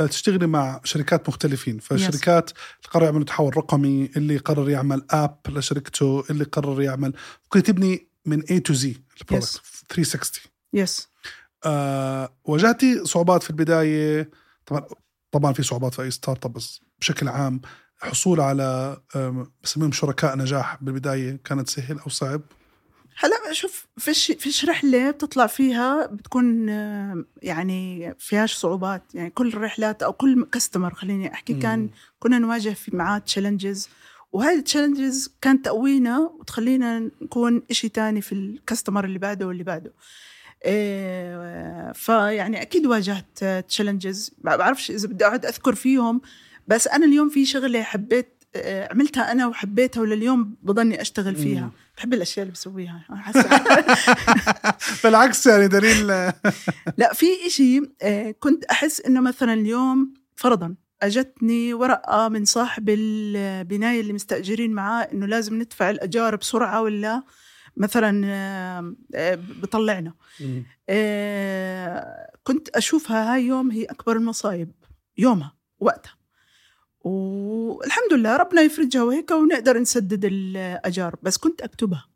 آه، تشتغلي مع شركات مختلفين. فشركات قرروا يعملوا تحول رقمي اللي قرر يعمل app لشركته اللي قرر يعمل كنت تبني من A to Z ال product 360 yes آه واجهتي صعوبات في البداية. طبعا طبعا في صعوبات في أي startup بس بشكل عام الحصول على بسميهم شركاء نجاح بالبداية كانت سهل أو صعب. هلا شوف فيش فيش رحلة بتطلع فيها بتكون آه، يعني فيهاش صعوبات. يعني كل الرحلات أو كل customer خليني أحكي كان كنا نواجه في معاه challenges وهذه ال challenges كانت تقوينا وتخلينا نكون إشي تاني في ال customer اللي بعده واللي بعده. إيه فيعني أكيد واجهت challenges ما بعرفش إذا بدي أقعد أذكر فيهم بس أنا اليوم في شغلة حبيت عملتها أنا وحبيتها ولليوم بضلني أشتغل فيها. مم. بحب الأشياء اللي بسويها. بالعكس يعني دليل. لا في إشي آه، كنت أحس إنه مثلا اليوم فرضا أجتني ورقة من صاحب البناية اللي مستأجرين معاه إنه لازم ندفع الأجار بسرعة ولا مثلا آه، بطلعنا. كنت أشوفها هاي يوم هي أكبر المصايب يومها وقتها. والحمد لله ربنا يفرجها وهيك ونقدر نسدد الأجار. بس كنت أكتبها.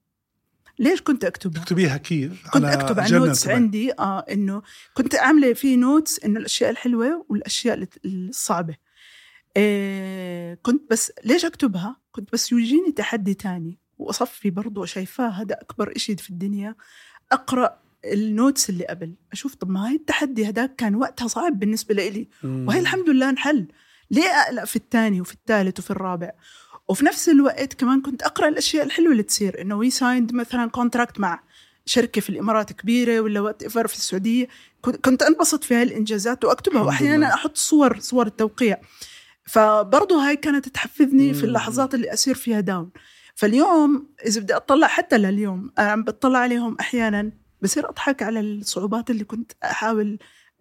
ليش كنت أكتبها؟ تكتبيها كيف؟ كنت اكتب على notes عندي آه إنه كنت عامله في notes إنه الأشياء الحلوة والأشياء الصعبة. إيه كنت بس ليش أكتبها؟ كنت بس يجيني تحدي تاني. وأصفي برضه شايفاه هذا أكبر إشي في الدنيا. أقرأ ال notes اللي قبل. أشوف طب ما هاي التحدي هذاك كان وقتها صعب بالنسبة لي وهي الحمد لله انحل. ليه أقلق في الثاني وفي الثالث وفي الرابع؟ وفي نفس الوقت كمان كنت أقرأ الأشياء الحلوة اللي تصير إنه we signed مثلا contract مع شركة في الإمارات كبيرة ولا whatever في السعودية. كنت أنبسط في هاي الانجازات واكتبها واحيانا أحط صور صور التوقيع. فبرضه هاي كانت تحفزني في اللحظات اللي أصير فيها down فاليوم إذا بدي أطلع حتى لليوم أنا عم بطلع عليهم أحيانا بصير أضحك على الصعوبات اللي كنت أحاول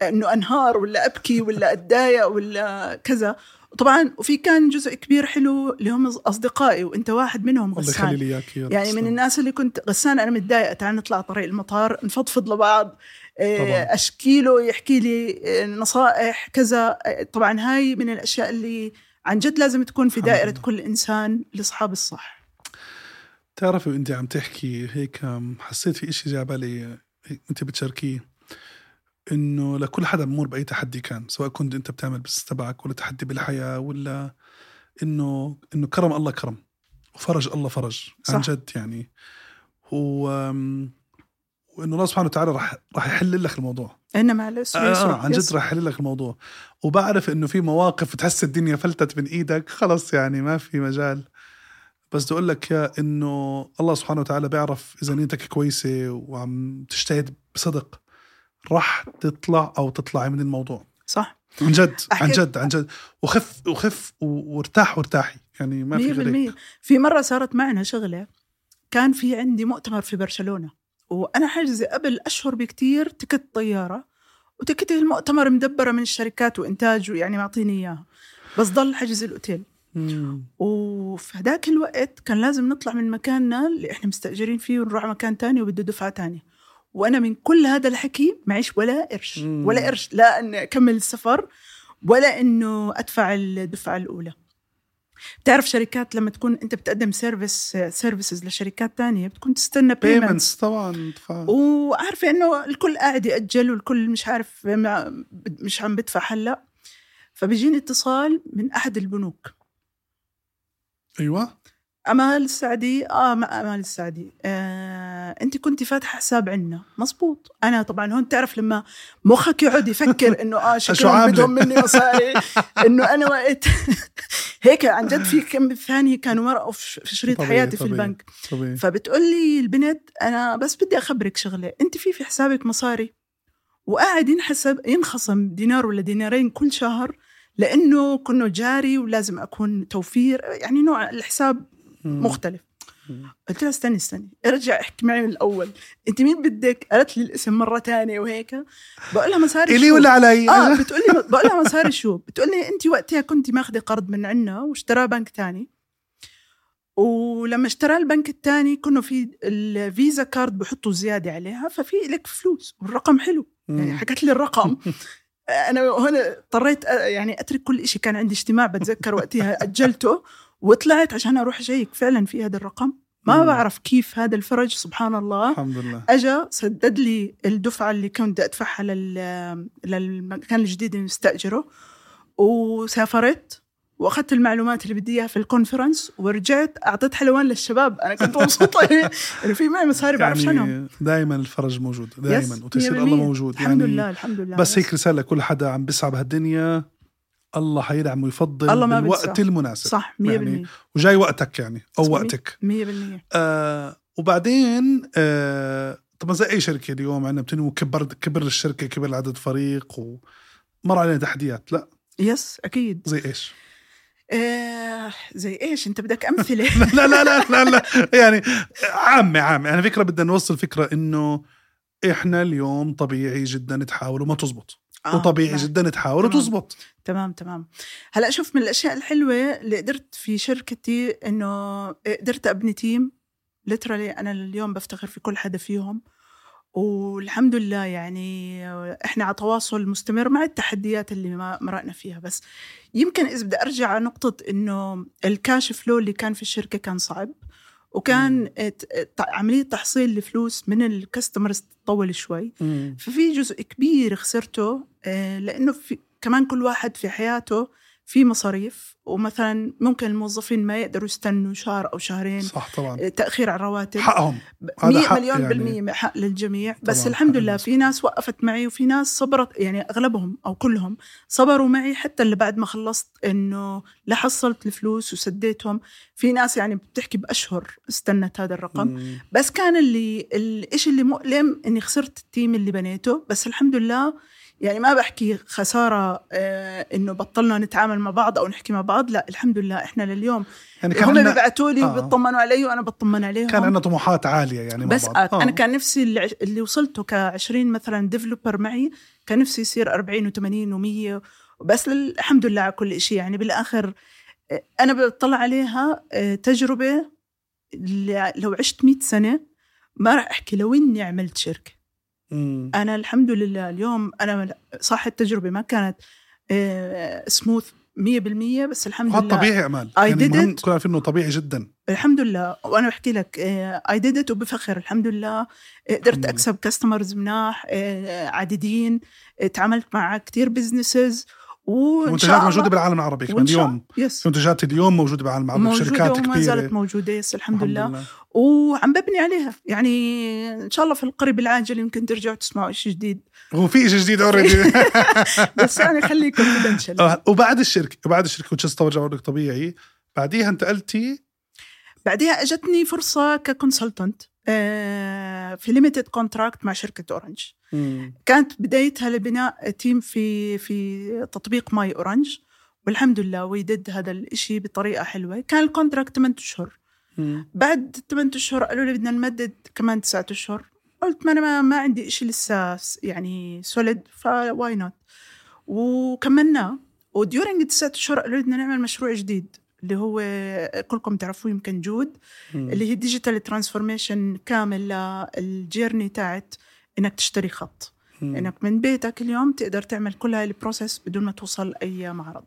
إنه أنهار ولا أبكي ولا أتضايق ولا كذا. طبعا وفي كان جزء كبير حلو اللي هم أصدقائي وأنت واحد منهم غسان. الله لي يعني من الناس اللي كنت غسان أنا متضايقة تعال نطلع طريق المطار نفضفض لبعض آه، أشكي له يحكي لي آه، نصائح كذا. طبعا هاي من الأشياء اللي عن جد لازم تكون في دائرة كل إنسان لأصحاب الصح. تعرفي وأنت عم تحكي هيك حسيت في إشي جاء بالي أنت بتشاركيه. إنه لكل حدا بمر بأي تحدي كان سواء كنت أنت بتعمل بس تبعك ولا تحدي بالحياة ولا إنه إنه كرم الله كرم وفرج الله فرج صح. عن جد يعني. و وإنه الله سبحانه وتعالى راح راح يحل لك الموضوع. انما على آه, آه عن جد راح يحل لك الموضوع. وبعرف إنه في مواقف تحس الدنيا فلتت من إيدك خلص يعني ما في مجال. بس بدي أقول لك يا إنه الله سبحانه وتعالى بيعرف إذا نيتك كويسة وعم تجتهد بصدق. راح تطلع أو تطلعي من الموضوع. صح. عن جد عن جد عن جد. وخف وخف وارتاح وارتاحي. يعني ما في غير في مرة صارت معنا شغلة كان في عندي مؤتمر في برشلونة وأنا حاجزة قبل أشهر بكتير تكت طيارة وتكت المؤتمر مدبرة من الشركات وإنتاج ويعني معطيني إياها. بس ضل حجز الأوتيل. وفي هذاك الوقت كان لازم نطلع من مكاننا اللي إحنا مستأجرين فيه ونروح مكان تاني وبده دفعة تانية. وأنا من كل هذا الحكي معيش ولا قرش ولا قرش لا إني أكمل السفر ولا إنه أدفع الدفعة الأولى. بتعرف شركات لما تكون أنت بتقدم service services لشركات تانية بتكون تستنى payments طبعا وعارفة إنه الكل قاعد يأجل والكل مش عارف مش عم بدفع هلأ. فبيجيني اتصال من أحد البنوك. أيوه. أمال السعدي آه أمال السعدي آه، أنت كنت فاتحة حساب عندنا مزبوط أنا طبعا هون تعرف لما مخك يقعد يفكر إنه آه شكرا بدهم مني مصاري إنه أنا وقت هيك عن جد في كم ثانية كانوا مرقوا في شريط طبيعي حياتي طبيعي في البنك. طبيعي. فبتقول لي البنت أنا بس بدي أخبرك شغلة. أنت في في حسابك مصاري. وقاعد ينحسب ينخصم دينار ولا دينارين كل شهر لأنه كنه جاري ولازم أكون توفير. يعني نوع الحساب مختلف. قلت لها استني استني ارجع احكي معي من الأول. أنت مين بدك؟ قالت لي الاسم مرة تانية وهيك. بقول لها مصاري إلي ولا علي؟ آه بتقول لي بقول لها مصاري شو؟ بتقول لي أنت وقتها كنت ماخذه قرض من عنا واشتراه بنك تاني. ولما اشترى البنك الثاني كنا في الفيزا كارد بحطوا زيادة عليها ففي لك فلوس والرقم حلو. يعني. حكت لي الرقم. أنا هنا اضطريت أ- يعني أترك كل شيء كان عندي اجتماع بتذكر وقتها أجلته. وطلعت عشان أروح أشيك فعلا في هذا الرقم. ما مم. بعرف كيف هذا الفرج سبحان الله. الحمد لله. اجى سدد لي الدفعة اللي كنت بدي أدفعها لل للمكان الجديد اللي مستاجره وسافرت وأخذت المعلومات اللي بدي إياها في الكونفرنس ورجعت أعطيت حلوان للشباب. أنا كنت مبسوطة. انه في معي مصاري بعرف يعني دائما الفرج موجود دائما وتيسير الله. موجود. الحمد يعني لله الحمد لله. بس. هيك رسالة لكل حدا عم بيسعى بهالدنيا. الله حيدعم ويفضل الله ما بينسى. المناسب. صح 100% يعني وجاي وقتك يعني أو وقتك. 100% آه وبعدين آه طبعا زي أي شركة اليوم عندنا بتنمو كبر كبر الشركة كبر عدد فريق ومر علينا تحديات. لا. يس أكيد. زي إيش؟ آه زي إيش؟ أنت بدك أمثلة. لا لا لا لا لا. يعني عامة عامة. يعني فكرة بدنا نوصل فكرة إنه إحنا اليوم طبيعي جدا تحاول وما تزبط. آه، وطبيعي نعم. جدا تحاول تمام. وتزبط. تمام تمام. هلأ شوف من الأشياء الحلوة اللي قدرت في شركتي إنه قدرت أبني تيم. ليترالي أنا اليوم بفتخر في كل حدا فيهم. والحمد لله يعني إحنا على تواصل مستمر مع التحديات اللي ما مرقنا فيها. بس يمكن إذا بدي أرجع على نقطة إنه الكاش فلو اللي كان في الشركة كان صعب. وكان عملية تحصيل الفلوس من الكاستمرز تطول شوي. ففي جزء كبير خسرته آه، لأنه في كمان كل واحد في حياته في مصاريف ومثلا ممكن الموظفين ما يقدروا يستنوا شهر أو شهرين صح طبعا آه، تأخير على الرواتب حقهم هذا 100 حق مليون يعني. بالمية حق للجميع بس الحمد لله. في ناس وقفت معي وفي ناس صبرت يعني أغلبهم أو كلهم صبروا معي حتى اللي بعد ما خلصت إنه لا حصلت الفلوس وسديتهم في ناس يعني بتحكي بأشهر استنت هذا الرقم مم. بس كان اللي الإشي اللي مؤلم إني خسرت ال team اللي بنيته بس الحمد لله يعني ما بحكي خسارة آه إنه بطلنا نتعامل مع بعض أو نحكي مع بعض لا الحمد لله إحنا لليوم يعني كان هم بيبعتوا لي آه. وبيطمنوا علي وأنا بطمن عليهم كان عندنا طموحات عالية يعني مع بس بعض. آه. أنا كان نفسي اللي, اللي وصلته ك 20 مثلا developer معي كان نفسي يصير 40 و80 و100 بس الحمد لله على كل شيء يعني بالآخر آه، أنا بطلع عليها آه، تجربة اللي لو عشت 100 سنة ما راح أحكي لو إني عملت شركة مم. أنا الحمد لله اليوم أنا صح التجربة ما كانت سموث 100% بس الحمد لله. طبيعي أمال. I يعني did it. كنا عارفين إنه طبيعي جدا. الحمد لله. وأنا بحكي لك اي ديد ات وبفخر الحمد لله. آه، قدرت. أكسب كاستمرز مناح آه، عديدين. آه، تعاملت مع كتير businesses منتجات موجودة بالعالم العربي كمان اليوم. yes منتجات اليوم موجودة بالعالم العربي موجودة بشركات وما كبيرة. زالت موجودة يس الحمد لله. وعم ببني عليها. يعني إن شاء الله في القريب العاجل يمكن ترجعوا تسمعوا شيء جديد. هو في شيء جديد already بس يعني خليه confidential وبعد الشركة وبعد الشركة برجع بقول لك طبيعي. بعديها انتقلتي؟ بعدها اجتني فرصة ك consultant في limited contract مع شركة اورنج كانت بدايتها لبناء team في في تطبيق ماي اورنج والحمد لله we did هذا الإشي بطريقة حلوة. كان ال contract 8 أشهر. بعد 8 أشهر قالوا لي بدنا نمدد كمان 9 أشهر. قلت ما أنا ما, ما عندي إشي لسه يعني solid ف why not وكملناه. و during التسعة أشهر قالوا لي بدنا نعمل مشروع جديد. اللي هو كلكم تعرفوه يمكن جود اللي هي digital transformation كامل لل journey تاعت إنك تشتري خط. إنك من بيتك اليوم تقدر تعمل كل هاي ال process بدون ما توصل أي معرض.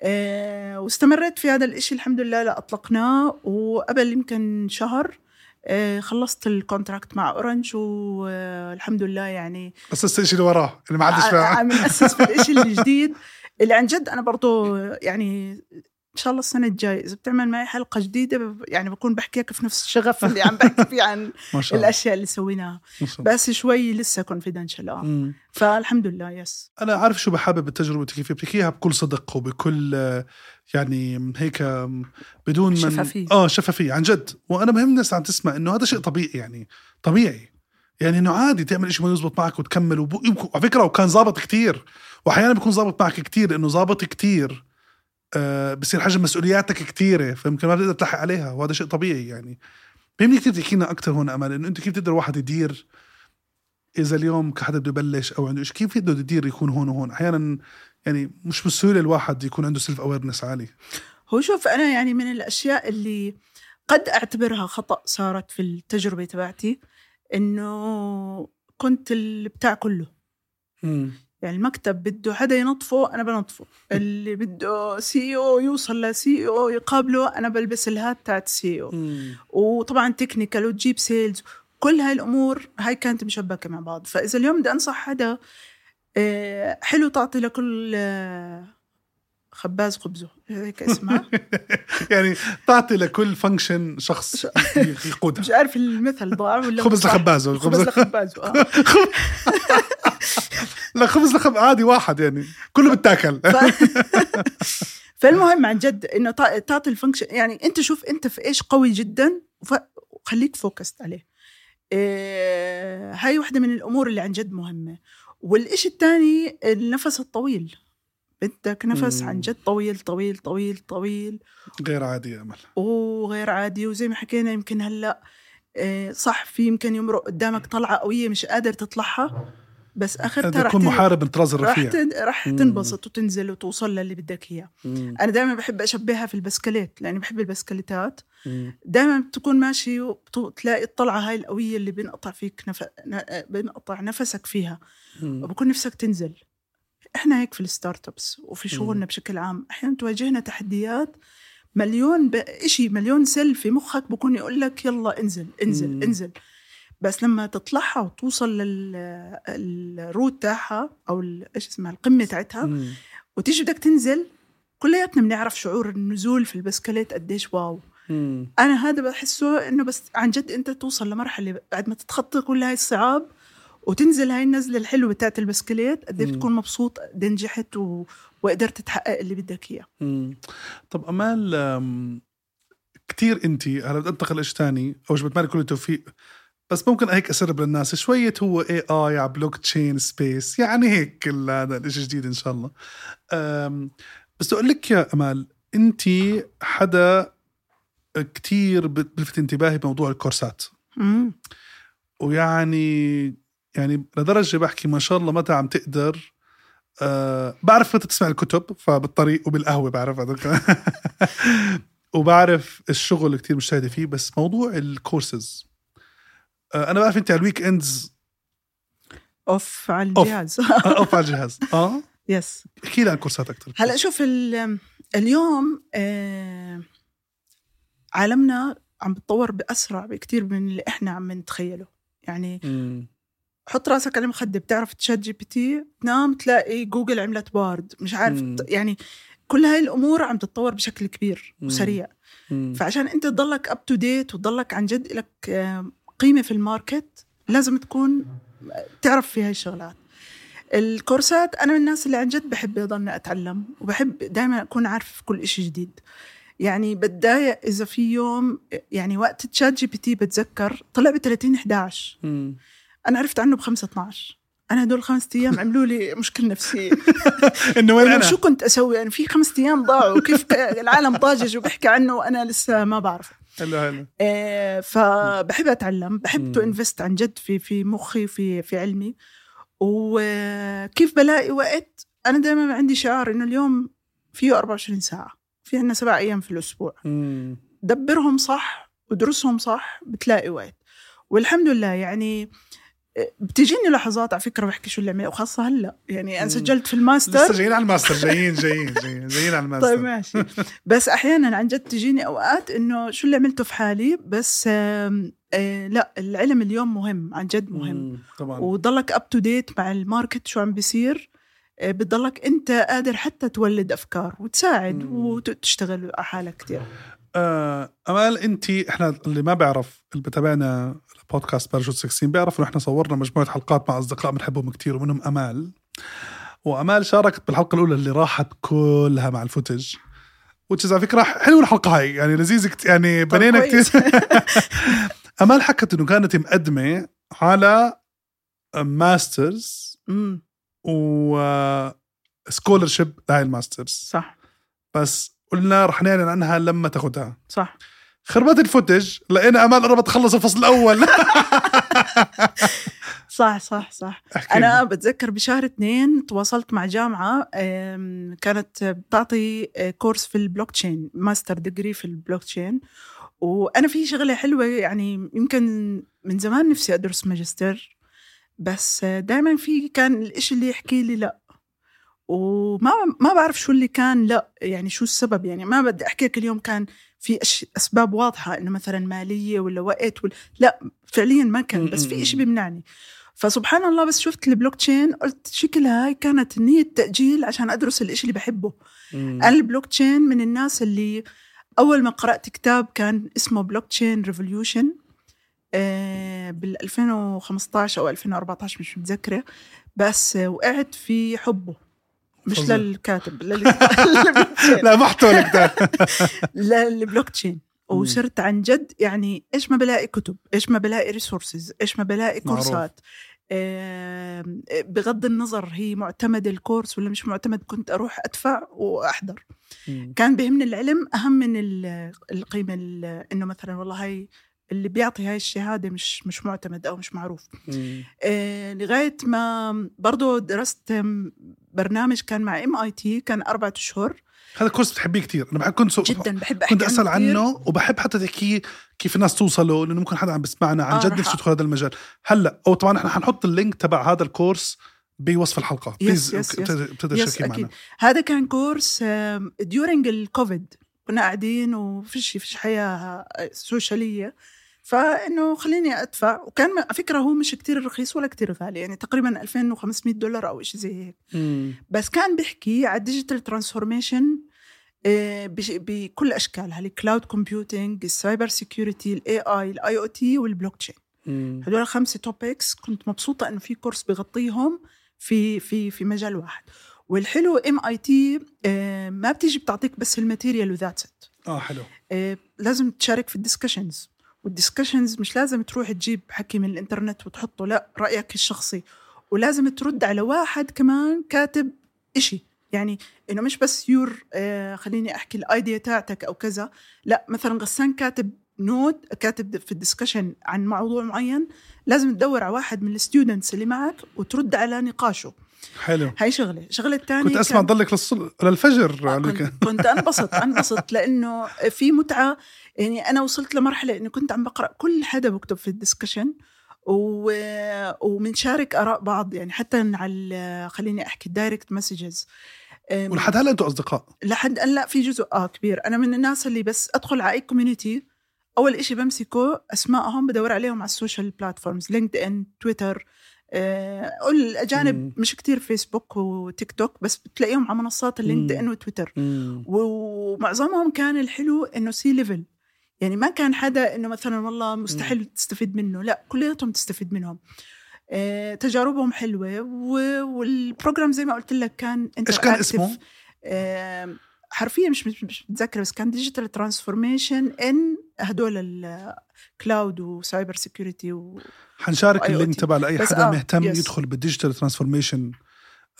آه واستمريت في هذا الإشي الحمد لله لأطلقناه وقبل يمكن شهر آه خلصت ال contract مع اورنج والحمد لله يعني بس الشيء اللي وراه اللي ما حدش ع- فاهم. عم نأسس في الإشي الجديد. اللي عن جد أنا برضو يعني إن شاء الله السنة الجاية. إذا بتعمل معي حلقة جديدة ب- يعني بكون بحكيك في نفس الشغف اللي عم بحكي فيه عن الأشياء اللي سويناها. بس شوي لسه confidential مم. فالحمد لله yes أنا عارف شو بحابب التجربة كيف بتحكيها بكل صدق وبكل يعني هيك بدون من شفافية. آه شفافية عن جد. وأنا مهم الناس عم تسمع إنه هذا شيء طبيعي يعني طبيعي. يعني إنه عادي تعمل شيء ما يزبط معك وتكمل وب... على فكرة وكان ظابط كتير. واحيانا بيكون ظابط معك كتير لأنه ظابط كتير. بصير حجم مسؤولياتك كتيرة فيمكن ما بتقدر تلحق عليها وهذا شيء طبيعي يعني. بيهمني كثير تحكي لنا أكثر هون أمل إنه أنت كيف تقدر واحد يدير إذا اليوم كحدا بده يبلش أو عنده شيء كيف بده يدير يكون هون وهون؟ أحيانا يعني مش بالسهولة الواحد يكون عنده self awareness عالي. هو شوف أنا يعني من الأشياء اللي قد أعتبرها خطأ صارت في التجربة تبعتي إنه كنت البتاع كله. مم. يعني المكتب بده حدا ينظفه أنا بنظفه. اللي بده CEO يوصل ل CEO يقابله أنا بلبس ال hat تاعت CEO مم. وطبعا technical وتجيب sales كل هاي الأمور هاي كانت مشبكة مع بعض. فإذا اليوم بدي أنصح حدا آه، حلو تعطي لكل آه، خباز خبزه هيك اسمها. يعني تعطي لكل function شخص يقودها. مش عارف المثل ضاع ولا خبز. لخبازه خبز لخبازه آه. لا خبز لخب عادي واحد يعني. كله بتاكل. فالمهم عن جد إنه تع- تعطي ال function يعني أنت شوف أنت في إيش قوي جدا وخليك focused عليه. إيه هاي واحدة من الأمور اللي عن جد مهمة. والإشي الثاني النفس الطويل. بدك نفس. عن جد طويل طويل طويل طويل غير عادي يا امل وغير عادي وزي ما حكينا يمكن هلأ إيه صح في يمكن يمرق قدامك طلعة قوية مش قادر تطلعها بس آخرتها بدك رح تكون محارب من طراز الرفيع رح. تنبسط وتنزل وتوصل للي بدك إياه. أنا دائما بحب أشبهها في البسكليت لأني بحب البسكليتات. دائما بتكون ماشي وتلاقي الطلعة هاي القوية اللي بينقطع فيك نف... بينقطع نفسك فيها. وبكون نفسك تنزل إحنا هيك في ال startups وفي شغلنا بشكل عام أحيانا تواجهنا تحديات مليون. إشي مليون سل في مخك بكون يقول لك يلا انزل انزل مم. انزل بس لما تطلعها وتوصل لل root تاعها أو إيش اسمها القمة تاعتها. وتيجي بدك تنزل كلياتنا بنعرف شعور النزول في البسكليت قديش wow مم. أنا هذا بحسه إنه بس عن جد أنت توصل لمرحلة بعد ما تتخطى كل هاي الصعاب وتنزل هاي النزلة الحلوة بتاعت البسكليت قد. بتكون مبسوط قد نجحت و... وقدرت تحقق اللي بدك إياه. طب أمال أم، كتير أنت هلا بدي أنتقل لشيء ثاني أو بتمنى كل التوفيق بس ممكن هيك أسرب للناس شوية هو AI على blockchain space يعني هيك هذا الشيء جديد إن شاء الله بس أقول لك يا أمال أنت حدا كتير بلفت انتباهي بموضوع الكورسات مم. ويعني يعني لدرجة بحكي ما شاء الله متى عم تقدر أه بعرف متى تسمع الكتب فبالطريق وبالقهوة بعرف وبعرف الشغل اللي كتير مجتهدة فيه بس موضوع الكورسز أه أنا بعرف أنت على ال weekends off على. الجهاز. off على الجهاز. آه؟ yes احكي لي عن كورسات أكثر هلأ شوف ال- اليوم آه، عالمنا عم بتطور بأسرع بكتير من اللي إحنا عم نتخيله. يعني حط راسك على المخدة بتعرف ChatGPT تنام تلاقي جوجل عملت Bard مش عارف مم. يعني كل هاي الأمور عم تتطور بشكل كبير مم. وسريع مم. فعشان أنت تضلك up to date وتضلك عن جد لك آه، قيمة في ال market لازم تكون تعرف في هاي الشغلات الكورسات أنا من الناس اللي عن جد بحب اضلني أتعلم وبحب دائما أكون عارف كل إشي جديد يعني بتضايق إذا في يوم يعني وقت ChatGPT بتذكر طلع ب 30 11 مم. أنا عرفت عنه ب 5 12 أنا هدول خمسة أيام عملوا لي مشكله نفسيه إنه وين أنا شو كنت أسوي؟ أنا في خمسة أيام ضاعوا. كيف العالم ضاجج وبيحكي عنه وأنا لسه ما بعرف. هلا هلا آه، فبحب أتعلم. بحب to. invest عن جد في في مخي وفي في علمي. وكيف بلاقي وقت؟ أنا دائما عندي شعار إنه اليوم فيه 24 ساعة. في عندنا سبع أيام في الأسبوع. مم. دبرهم صح ودرسهم صح بتلاقي وقت. والحمد لله يعني آه، بتجيني لحظات على فكرة بحكي شو اللي عملت وخاصة هلأ. يعني أنا. سجلت في لسه الماستر. جايين على الماستر جايين جايين جايين جايين على الماستر. طيب ماشي. بس أحيانا عن جد تجيني أوقات إنه شو اللي عملته في حالي بس آم، آه لأ العلم اليوم مهم عن جد مهم. طبعا. وضلك up to date مع ال market شو عم بيصير. آه، بتضلك أنت قادر حتى تولد أفكار وتساعد مم. وتشتغل على حالك كثير آه، أمال انت إحنا اللي ما بيعرف اللي بتابعنا بودكاست باراشوت 16 بيعرف إنه إحنا صورنا مجموعة حلقات مع أصدقاء بنحبهم كتير ومنهم أمال. وأمال شاركت بالحلقة الأولى اللي راحت كلها مع ال footage which على فكرة حلوة الحلقة هاي يعني لذيذة كت- يعني بنينا. كتير. أمال حكت إنه كانت مقدمة على masters و scholarship لهاي ال masters صح. بس قلنا رح نعلن عنها لما تاخدها. صح. خربت ال footage لقينا أمال قربت تخلص الفصل الأول. صح صح صح. أنا. بتذكر بشهر اثنين تواصلت مع جامعة كانت بتعطي آه، course في ال blockchain master degree في البلوك تشين وأنا في شغلة حلوة يعني يمكن من زمان نفسي أدرس ماجستير بس دائما في كان الإشي اللي يحكي لي لأ. وما ما بعرف شو اللي كان لأ يعني شو السبب يعني ما بدي أحكي لك اليوم كان في أش- أسباب واضحة إنه مثلا مالية ولا وقت ولا لا فعليا ما كان بس في إشي بيمنعني. فسبحان الله بس شفت البلوك تشين قلت شكلها هاي كانت نية تأجيل عشان أدرس الإشي اللي بحبه. أنا البلوك تشين من الناس اللي أول ما قرأت كتاب كان اسمه Blockchain Revolution بال 2015 أو 2014 مش متذكرة. بس آه، وقعت في حبه. مش فظيع. للكاتب. لا محتوى الكتاب للبلوك تشين وصرت عن جد يعني إيش ما بلاقي كتب إيش ما بلاقي resources إيش ما بلاقي. كورسات. آم، بغض النظر هي معتمد الكورس ولا مش معتمد كنت أروح أدفع وأحضر. كان بيهمني العلم أهم من ال- القيمة ال- إنه مثلا والله هاي اللي بيعطي هاي الشهادة مش مش معتمد أو مش معروف. آه، لغاية ما برضه درست برنامج كان مع MIT كان أربعة اشهر هذا كورس بتحبيه كثير أنا بحب كنت so... جدا بحب أحكي كنت أسأل عنه وبحب حتى تحكي كيف الناس توصلوا لأنه ممكن حدا عم بسمعنا عن آه، جد نفسه يدخل هذا المجال. هلا أو طبعا إحنا حنحط ال link تبع هذا الكورس بوصف الحلقة. yes، yes. yes،. معنا. هذا كان كورس during ال COVID كنا قاعدين وفيش فيش حياة سوشيالية. فإنه خليني أدفع. وكان على فكرة هو مش كتير رخيص ولا كتير غالي يعني تقريبا 2500 دولار أو شيء زي هيك. بس كان بيحكي على ال digital transformation بكل أشكالها ال cloud computing ال cyber security ال AI ال IoT وال blockchain هدول الخمسه topics كنت مبسوطة إنه في كورس بغطيهم في في في مجال واحد. والحلو MIT ما بتيجي بتعطيك بس ال material و that's it آه حلو. آه، لازم تشارك في ال discussions وال discussions مش لازم تروح تجيب حكي من الإنترنت وتحطه لا رأيك الشخصي. ولازم ترد على واحد كمان كاتب إشي. يعني إنه مش بس your آه خليني أحكي ال idea تاعتك أو كذا لا مثلا غسان كاتب note كاتب في ال discussion عن موضوع معين لازم تدور على واحد من ال students اللي معك وترد على نقاشه. حلو. هاي شغلة. الشغله الثانية كنت أسمع ضلك للصل... للفجر آه، على كنت, ال weekend. كنت أنبسط أنبسط لأنه في متعة. يعني أنا وصلت لمرحلة إنه كنت عم بقرأ كل حدا بكتب في ال discussion و... ومنشارك آراء بعض. يعني حتى على خليني أحكي ال direct messages ولحد هلأ أنتم أصدقاء؟ لحد الان لا في جزء آه كبير. أنا من الناس اللي بس أدخل على أي community أول إشي بمسكه أسمائهم بدور عليهم على ال social platforms LinkedIn Twitter الاجانب مم. مش كتير فيسبوك وتيك توك بس بتلاقيهم على منصات ال LinkedIn وتويتر ومعظمهم كان الحلو إنه C level يعني ما كان حدا إنه مثلا والله مستحيل تستفيد منه لا كلياتهم تستفيد منهم آه، تجاربهم حلوة وال program زي ما قلت لك كان إيش كان. اسمه؟ آه، حرفيا مش مش متذكرة بس كان digital transformation in هدول ال cloud و cyber security و... حنشارك. ال link تبع لأي حدا آه، مهتم yes. يدخل بال digital transformation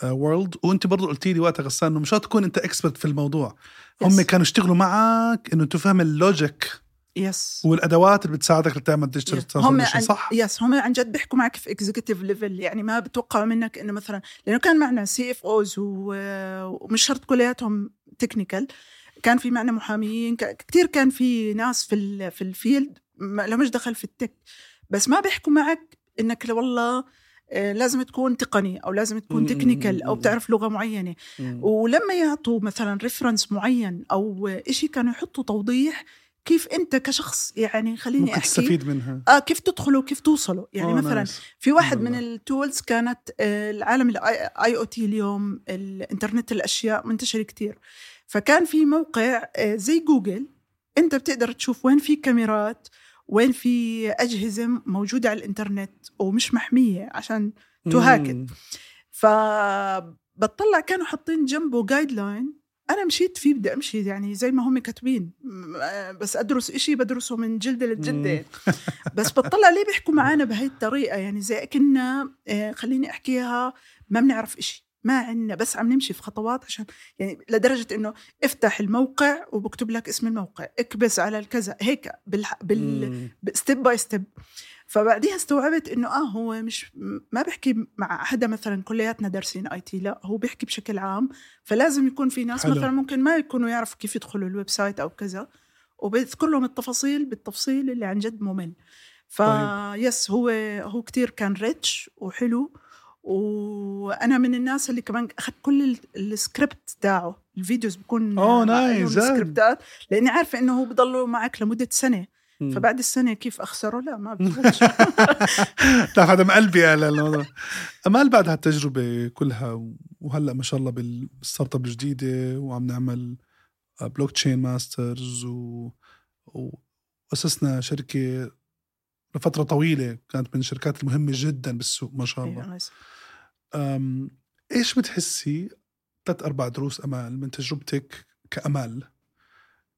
world وأنت برضه قلتي لي وقتها غسان إنه مش تكون أنت expert في الموضوع هم yes. كانوا يشتغلوا معك إنه تفهم ال logic yes والأدوات اللي بتساعدك لتعمل digital هم transformation عن... صح؟ yes هم عن جد بيحكوا معك في executive level يعني ما بتوقعوا منك إنه مثلا لأنه كان معنا CFOs ومش شرط كلياتهم technical كان في معنا محاميين. ك- كتير كان في ناس في ال... في ال field ما لهمش دخل في ال tech بس ما بيحكوا معك إنك والله آه، لازم تكون تقني أو لازم تكون technical أو. بتعرف لغة معينة. ولما يعطوا مثلا reference معين أو إشي كانوا يحطوا توضيح كيف أنت كشخص يعني خليني ممكن أحكي تستفيد منها آه كيف تدخلوا كيف توصلوا يعني آه، مثلا nice. في واحد. من ال tools كانت آه، العالم ال IoT اليوم الإنترنت الأشياء منتشر كتير فكان في موقع آه، زي جوجل أنت بتقدر تشوف وين في كاميرات وين في أجهزة موجودة على الإنترنت ومش محمية عشان تهاكد. فبطلع كانوا حاطين جنبه guideline أنا مشيت فيه بدي أمشي يعني زي ما هم كاتبين. بس أدرس إشي بدرسه من جلدة للجلدة. بس بطلع ليه بيحكوا معنا بهي الطريقة؟ يعني زي كنا آه، خليني أحكيها ما بنعرف إشي. ما عندنا بس عم نمشي في خطوات عشان يعني لدرجة إنه افتح الموقع وبكتب لك اسم الموقع. اكبس على الكذا. هيك بال بال step by step فبعديها استوعبت إنه آه هو مش ما بحكي مع حدا مثلا كلياتنا دارسين IT لا هو بيحكي بشكل عام. فلازم يكون في ناس حلو. مثلا ممكن ما يكونوا يعرفوا كيف يدخلوا ال website أو كذا وبذكر لهم التفاصيل بالتفصيل اللي عن جد ممل. فيس طيب. هو هو كتير كان rich وحلو وأنا من الناس اللي كمان أخذت كل السكريبت تاعه ال videos بكون oh nice سكريبتات لأني عارفة إنه هو بضلوا معك لمدة سنة. فبعد السنة كيف أخسره؟ لا ما بزبطش لا هذا مقلبي على الموضوع. امال بعد هالتجربه كلها وهلأ ما شاء الله بال startup الجديدة وعم نعمل blockchain masters و... وأسسنا شركة لفترة طويلة كانت من الشركات المهمة جدا بالسوق ما شاء الله. أم إيش بتحسي ثلاث أربع دروس أمال من تجربتك كأمال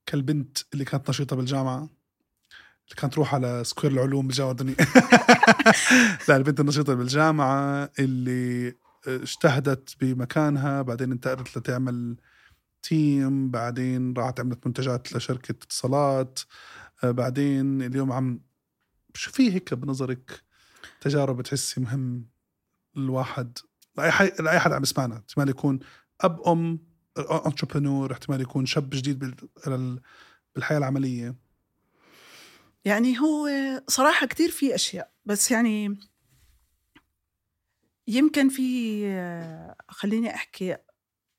كالبنت اللي كانت نشيطة بالجامعة؟ كانت تروح على square العلوم بالجامعة الدنيا لا البنت النشيطه بالجامعة اللي اجتهدت بمكانها بعدين انتقلت لتعمل team بعدين راحت عملت منتجات لشركة اتصالات. آه، بعدين اليوم عم شو في هيك بنظرك؟ تجارب بتحسي مهم الواحد؟ لأي حي... لأي حد عم يسمعنا. احتمال يكون أب أم entrepreneur احتمال يكون شاب جديد بال... بالحياة العملية. يعني هو صراحة كتير في أشياء بس يعني يمكن في خليني أحكي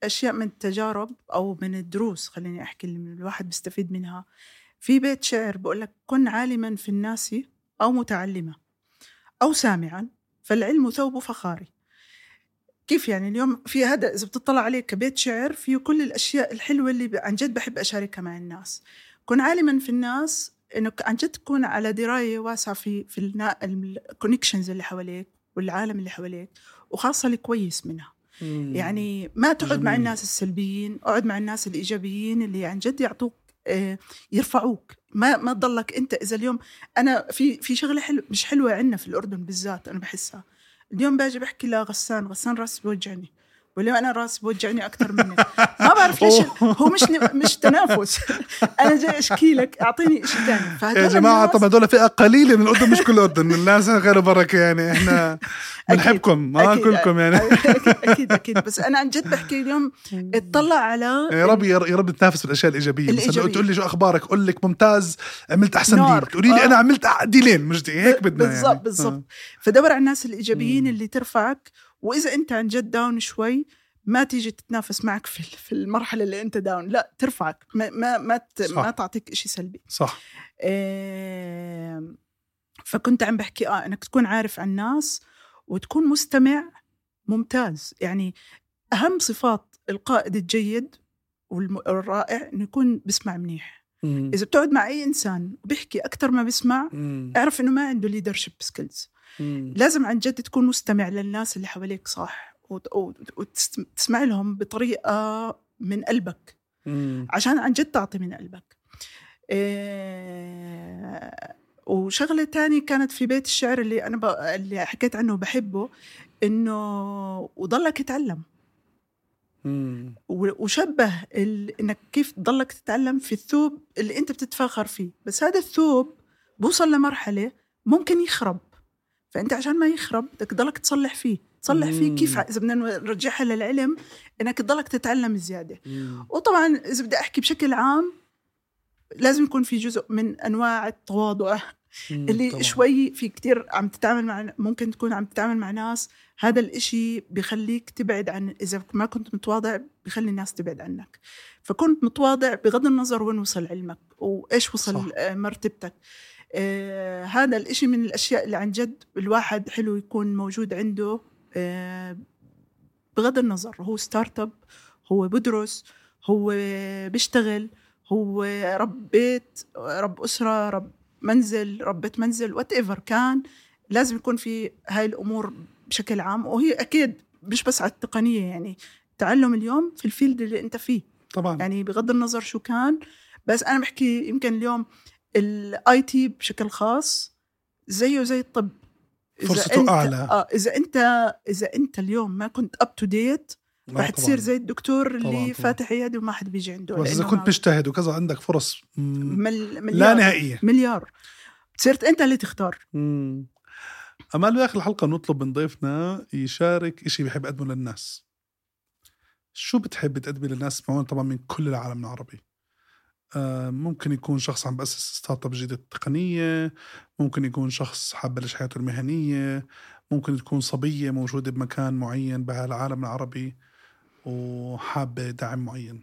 أشياء من التجارب أو من الدروس خليني أحكي اللي الواحد بيستفيد منها. في بيت شعر بقول لك كن عالما في الناس أو متعلمة أو سامعا فالعلم ثوب فخاري. كيف يعني اليوم في هذا إذا بتطلع عليه كبيت شعر فيه كل الأشياء الحلوة اللي عن جد بحب أشاركها مع الناس. كن عالما في الناس انك عن جد تكون على دراية واسعة في في الكونكشنز اللي حواليك والعالم اللي حواليك وخاصة الكويس منها. يعني ما تقعد جميل. مع الناس السلبيين اقعد مع الناس الإيجابيين اللي عن جد يعطوك آه، يرفعوك. ما ما تضلك أنت إذا اليوم أنا في في شغلة حلو مش حلوة عندنا في الأردن بالذات أنا بحسها. اليوم باجي بحكي لغسان غسان رأس بوجعني. ولو أنا راس بوجعني أكثر منك. ما بعرف ليش هو مش مش تنافس. أنا جاي أشكي لك أعطيني شيء ثاني يا جماعة طب هذول فئة قليلة من الأردن مش كل الأردن الناس غير بركه يعني. إحنا بنحبكم ما كلكم يعني. أكيد أكيد بس أنا عن جد بحكي اليوم اطلع على يا رب يا رب نتنافس بالأشياء الإيجابية. مثلا تقول لي شو أخبارك أقول لك ممتاز عملت أحسن ديل. تقولي لي آه. أنا عملت ديلين مش دي هيك بدنا بالضبط يعني. بالضبط آه. فدور على الناس الإيجابيين اللي ترفعك وإذا أنت عن جد down شوي ما تيجي تتنافس معك في في المرحلة اللي أنت down لا ترفعك. ما ما ما, ما تعطيك شيء سلبي. صح. إيه فكنت عم بحكي آه إنك تكون عارف عن الناس وتكون مستمع ممتاز. يعني أهم صفات القائد الجيد والرائع إنه يكون بيسمع منيح. مم. إذا بتقعد مع أي إنسان وبيحكي أكثر ما بيسمع مم. اعرف إنه ما عنده leadership skills لازم عن جد تكون مستمع للناس اللي حواليك صح؟ وتسمع لهم بطريقة من قلبك. مم. عشان عن جد تعطي من قلبك. إيه وشغلة تانية كانت في بيت الشعر اللي أنا ب... اللي حكيت عنه بحبه إنه وضلك تتعلم. وشبه ال... إنك كيف تضلك تتعلم في الثوب اللي أنت بتتفاخر فيه. بس هذا الثوب بوصل لمرحلة ممكن يخرب. فأنت عشان ما يخرب بدك تضلك تصلح فيه. تصلح فيه كيف إذا بدنا نرجعها للعلم إنك تضلك تتعلم زيادة. وطبعا إذا بدي أحكي بشكل عام لازم يكون في جزء من أنواع التواضع. اللي طبعا. شوي في كتير عم تتعامل مع ممكن تكون عم تتعامل مع ناس هذا الإشي بخليك تبعد عن إذا ما كنت متواضع بخلي الناس تبعد عنك. فكنت متواضع بغض النظر وين وصل علمك وإيش وصل صح. آه، مرتبتك. آه هذا الإشي من الأشياء اللي عن جد الواحد حلو يكون موجود عنده آه بغض النظر هو startup هو بدرس هو بيشتغل هو رب بيت رب أسرة رب منزل ربة منزل whatever كان لازم يكون في هاي الأمور بشكل عام. وهي أكيد مش بس على التقنية يعني تعلم اليوم في ال field اللي أنت فيه. طبعا. يعني بغض النظر شو كان بس أنا بحكي يمكن اليوم ال IT بشكل خاص زيه زي الطب إذا فرصته أنت أعلى. آه إذا انت إذا أنت اليوم ما كنت up to date آه، رح. تصير زي الدكتور اللي طبعاً، طبعاً. فاتح عيادة وما حد بيجي عنده بس إذا كنت مجتهد وكذا عندك فرص مل... لا ملا نهائية صرت أنت اللي تختار مم. أمال بآخر الحلقة بنطلب من ضيفنا يشارك إشي بيحب يقدمه للناس شو بتحب تقدمي للناس معون طبعا من كل العالم العربي آه، ممكن يكون شخص عم بأسس startup جديدة تقنية ممكن يكون شخص حاب بلش حياته المهنية ممكن تكون صبية موجودة بمكان معين بهالعالم العربي وحابة دعم معين.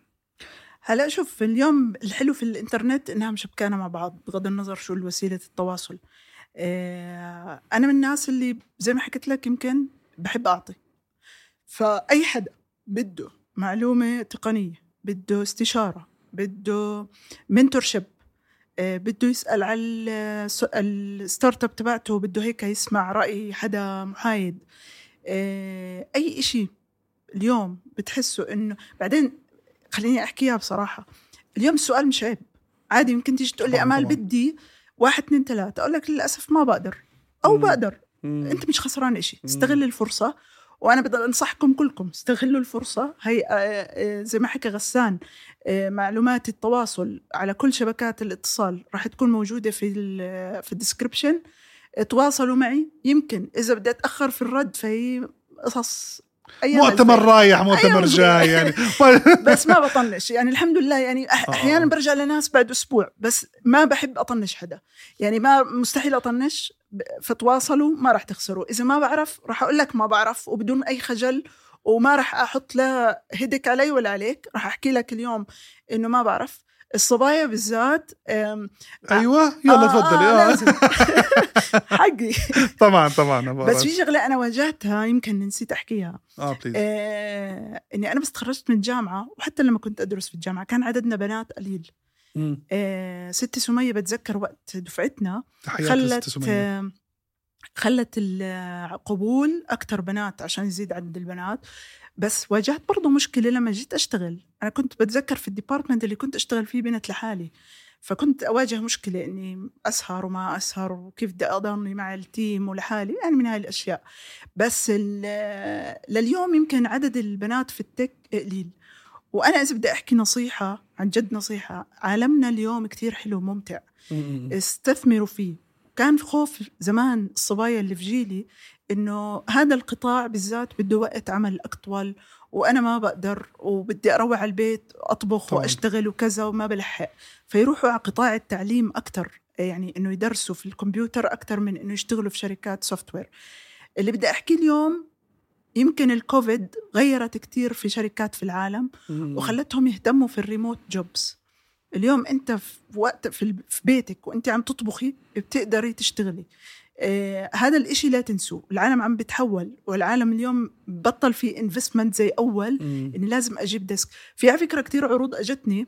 هلا شوف اليوم الحلو في الإنترنت انها مشبكانا مع بعض بغض النظر شو وسيله التواصل. آه، أنا من الناس اللي زي ما حكيت لك يمكن بحب أعطي. فأي حدا بده معلومة تقنية بده استشارة بده mentorship بده يسأل على الس- ال startup تبعته بده هيك يسمع رأي حدا محايد. آه، أي إشي اليوم بتحسوا انه بعدين خليني أحكيها بصراحة. اليوم السؤال مش عيب. عادي يمكن تيجي تقول لي طبعاً. بدي واحد اثنين ثلاثة. أقول لك للأسف ما بقدر. أو مم. بقدر. أنت مش خسران إشي. استغل الفرصة. وأنا بدي أنصحكم كلكم استغلوا الفرصة. هي آه، آه، زي ما حكى غسان آه، معلومات التواصل على كل شبكات الاتصال راح تكون موجودة في ال- في الديسكربشن تواصلوا معي. يمكن إذا بدي أتأخر في الرد فهي قصص مؤتمر. رايح مؤتمر جاي يعني. بس ما بطنش. يعني الحمد لله يعني آه. أحيانا برجع لناس بعد أسبوع بس ما بحب أطنش حدا. يعني ما مستحيل أطنش. فتواصلوا ما راح تخسروا. إذا ما بعرف راح أقول لك ما بعرف وبدون أي خجل وما راح أحط لا هدك علي ولا عليك. راح أحكي لك اليوم إنه ما بعرف. الصبايا بالذات أيوه يلا آه، تفضلي آه، آه. حقي طبعا طبعا بس. في شغلة أنا واجهتها يمكن نسيت أحكيها آه please آه إني أنا بس تخرجت من الجامعة وحتى لما كنت أدرس في الجامعة كان عددنا بنات قليل. آه ست سمية بتذكر وقت دفعتنا خلت. آه خلت القبول أكثر بنات عشان يزيد عدد البنات بس واجهت برضه مشكلة لما جيت أشتغل. أنا كنت بتذكر في ال department اللي كنت أشتغل فيه بنت لحالي. فكنت أواجه مشكلة إني أسهر وما أسهر وكيف بدي أضلني مع التيم ولحالي يعني من هاي الأشياء. بس لليوم يمكن عدد البنات في التك قليل. وأنا إذا بدي أحكي نصيحة عن جد نصيحة عالمنا اليوم كتير حلو ممتع مم. استثمروا فيه. كان في خوف زمان الصبايا اللي في جيلي إنه هذا القطاع بالذات بده وقت عمل أطول وأنا ما بقدر وبدي أروح على البيت أطبخ طبعاً. وأشتغل وكذا وما بلحق فيروحوا على قطاع التعليم أكثر يعني إنه يدرسوا في الكمبيوتر أكثر من إنه يشتغلوا في شركات software اللي بدي أحكي اليوم يمكن الكوفيد غيرت كتير في شركات في العالم. وخلتهم يهتموا في ال remote jobs اليوم أنت في وقت في بيتك وأنت عم تطبخي بتقدري تشتغلي آه هذا الإشي لا تنسوه. العالم عم بتحول والعالم اليوم بطل في investment زي أول مم. إني لازم أجيب desk في على فكرة كثير عروض أجتني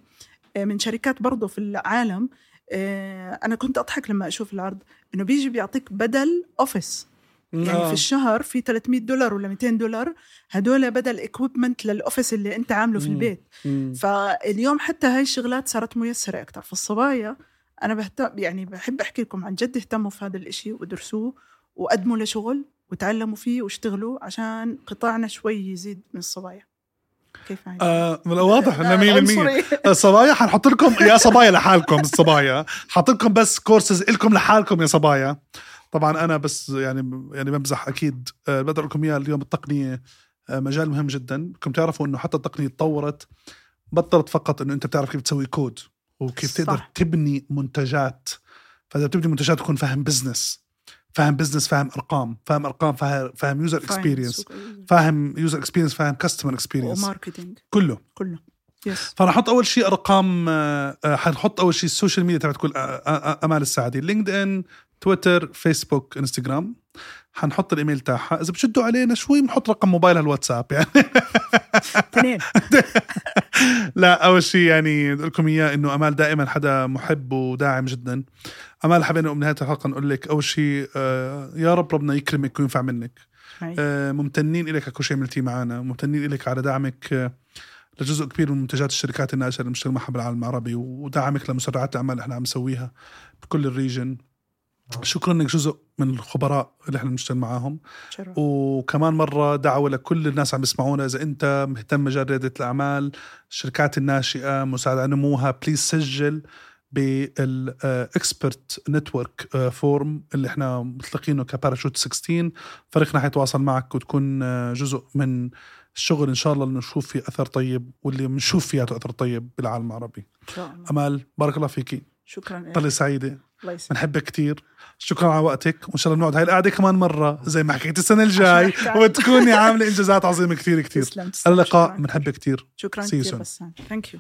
آه، من شركات برضه في العالم. آه، أنا كنت أضحك لما أشوف العرض. إنه بيجي بيعطيك بدل office يعني آه. في الشهر في 300 دولار ولا 200 دولار. هدول بدل equipment لل office اللي أنت عامله في مم. البيت. مم. فاليوم حتى هاي الشغلات صارت ميسرة أكثر فالصبايا أنا بهتم يعني بحب أحكي لكم عن جد اهتموا في هذا الإشي ودرسوه وقدموا لشغل وتعلموا فيه واشتغلوا عشان قطاعنا شوي يزيد من الصبايا. كيف هاي؟ آه واضح إنه 100% عنصري. الصبايا حنحط لكم يا صبايا لحالكم الصبايا حاط لكم بس كورسز لكم لحالكم يا صبايا. طبعا أنا بس يعني يعني بمزح أكيد. آه، بقدر لكم اياها اليوم التقنية. آه، مجال مهم جدا. بدكم تعرفوا إنه حتى التقنية تطورت. بطلت فقط إنه أنت بتعرف كيف تسوي كود وكيف صح. تقدر تبني منتجات. فإذا بتبني منتجات تكون فاهم business فاهم business فاهم أرقام. فاهم أرقام فاهم فاهم user experience فاهم user experience فاهم customer experience و marketing كله. كله. yes فنحط أول شيء أرقام آه، آه، حنحط أول شيء ال social media تبعت كل آه، أمال السعدي. LinkedIn تويتر فيسبوك انستغرام حنحط الإيميل تاعها. إذا بتشدوا علينا شوي بنحط رقم موبايلها الواتساب يعني. اثنين. لا أول شيء يعني بدي لكم إياه إنه أمال دائما حدا محب وداعم جدا. أمال حبينا بنهايه الحلقة نقول لك أول شيء آه، يا رب ربنا يكرمك وينفع منك. آه، ممتنين لك على كل شيء عملتيه معنا ممتنين لك على دعمك آه، لجزء كبير من منتجات الشركات الناشئه اللي بنشتغل معها بالعالم العربي ودعمك لمسرعات الأعمال اللي إحنا عم نسويها بكل ال region. شكرا إنك جزء من الخبراء اللي إحنا بنشتغل معاهم. شرف. وكمان مرة دعوة لكل الناس عم يسمعونا. إذا أنت مهتم مجال ريادة الأعمال الشركات الناشئة مساعدة على نموها please سجل بال expert network form اللي إحنا مطلقينه كباراشوت 16 فريقنا حيتواصل معك وتكون آه، جزء من الشغل. إن شاء الله اللي نشوف فيه أثر طيب واللي بنشوف فيه أثر طيب بالعالم العربي. إن شاء الله. أمال بارك الله فيكي. شكرا طلي سعيدة. الله يسلمك. بنحبك كثير شكرا على وقتك وإن شاء الله بنقعد هاي القعدة كمان مرة زي ما حكيت السنة الجاي. وتكوني عاملة إنجازات عظيمة كثير كثير اللقاء. بنحبك كثير شكرا. كثير. بسام. thank you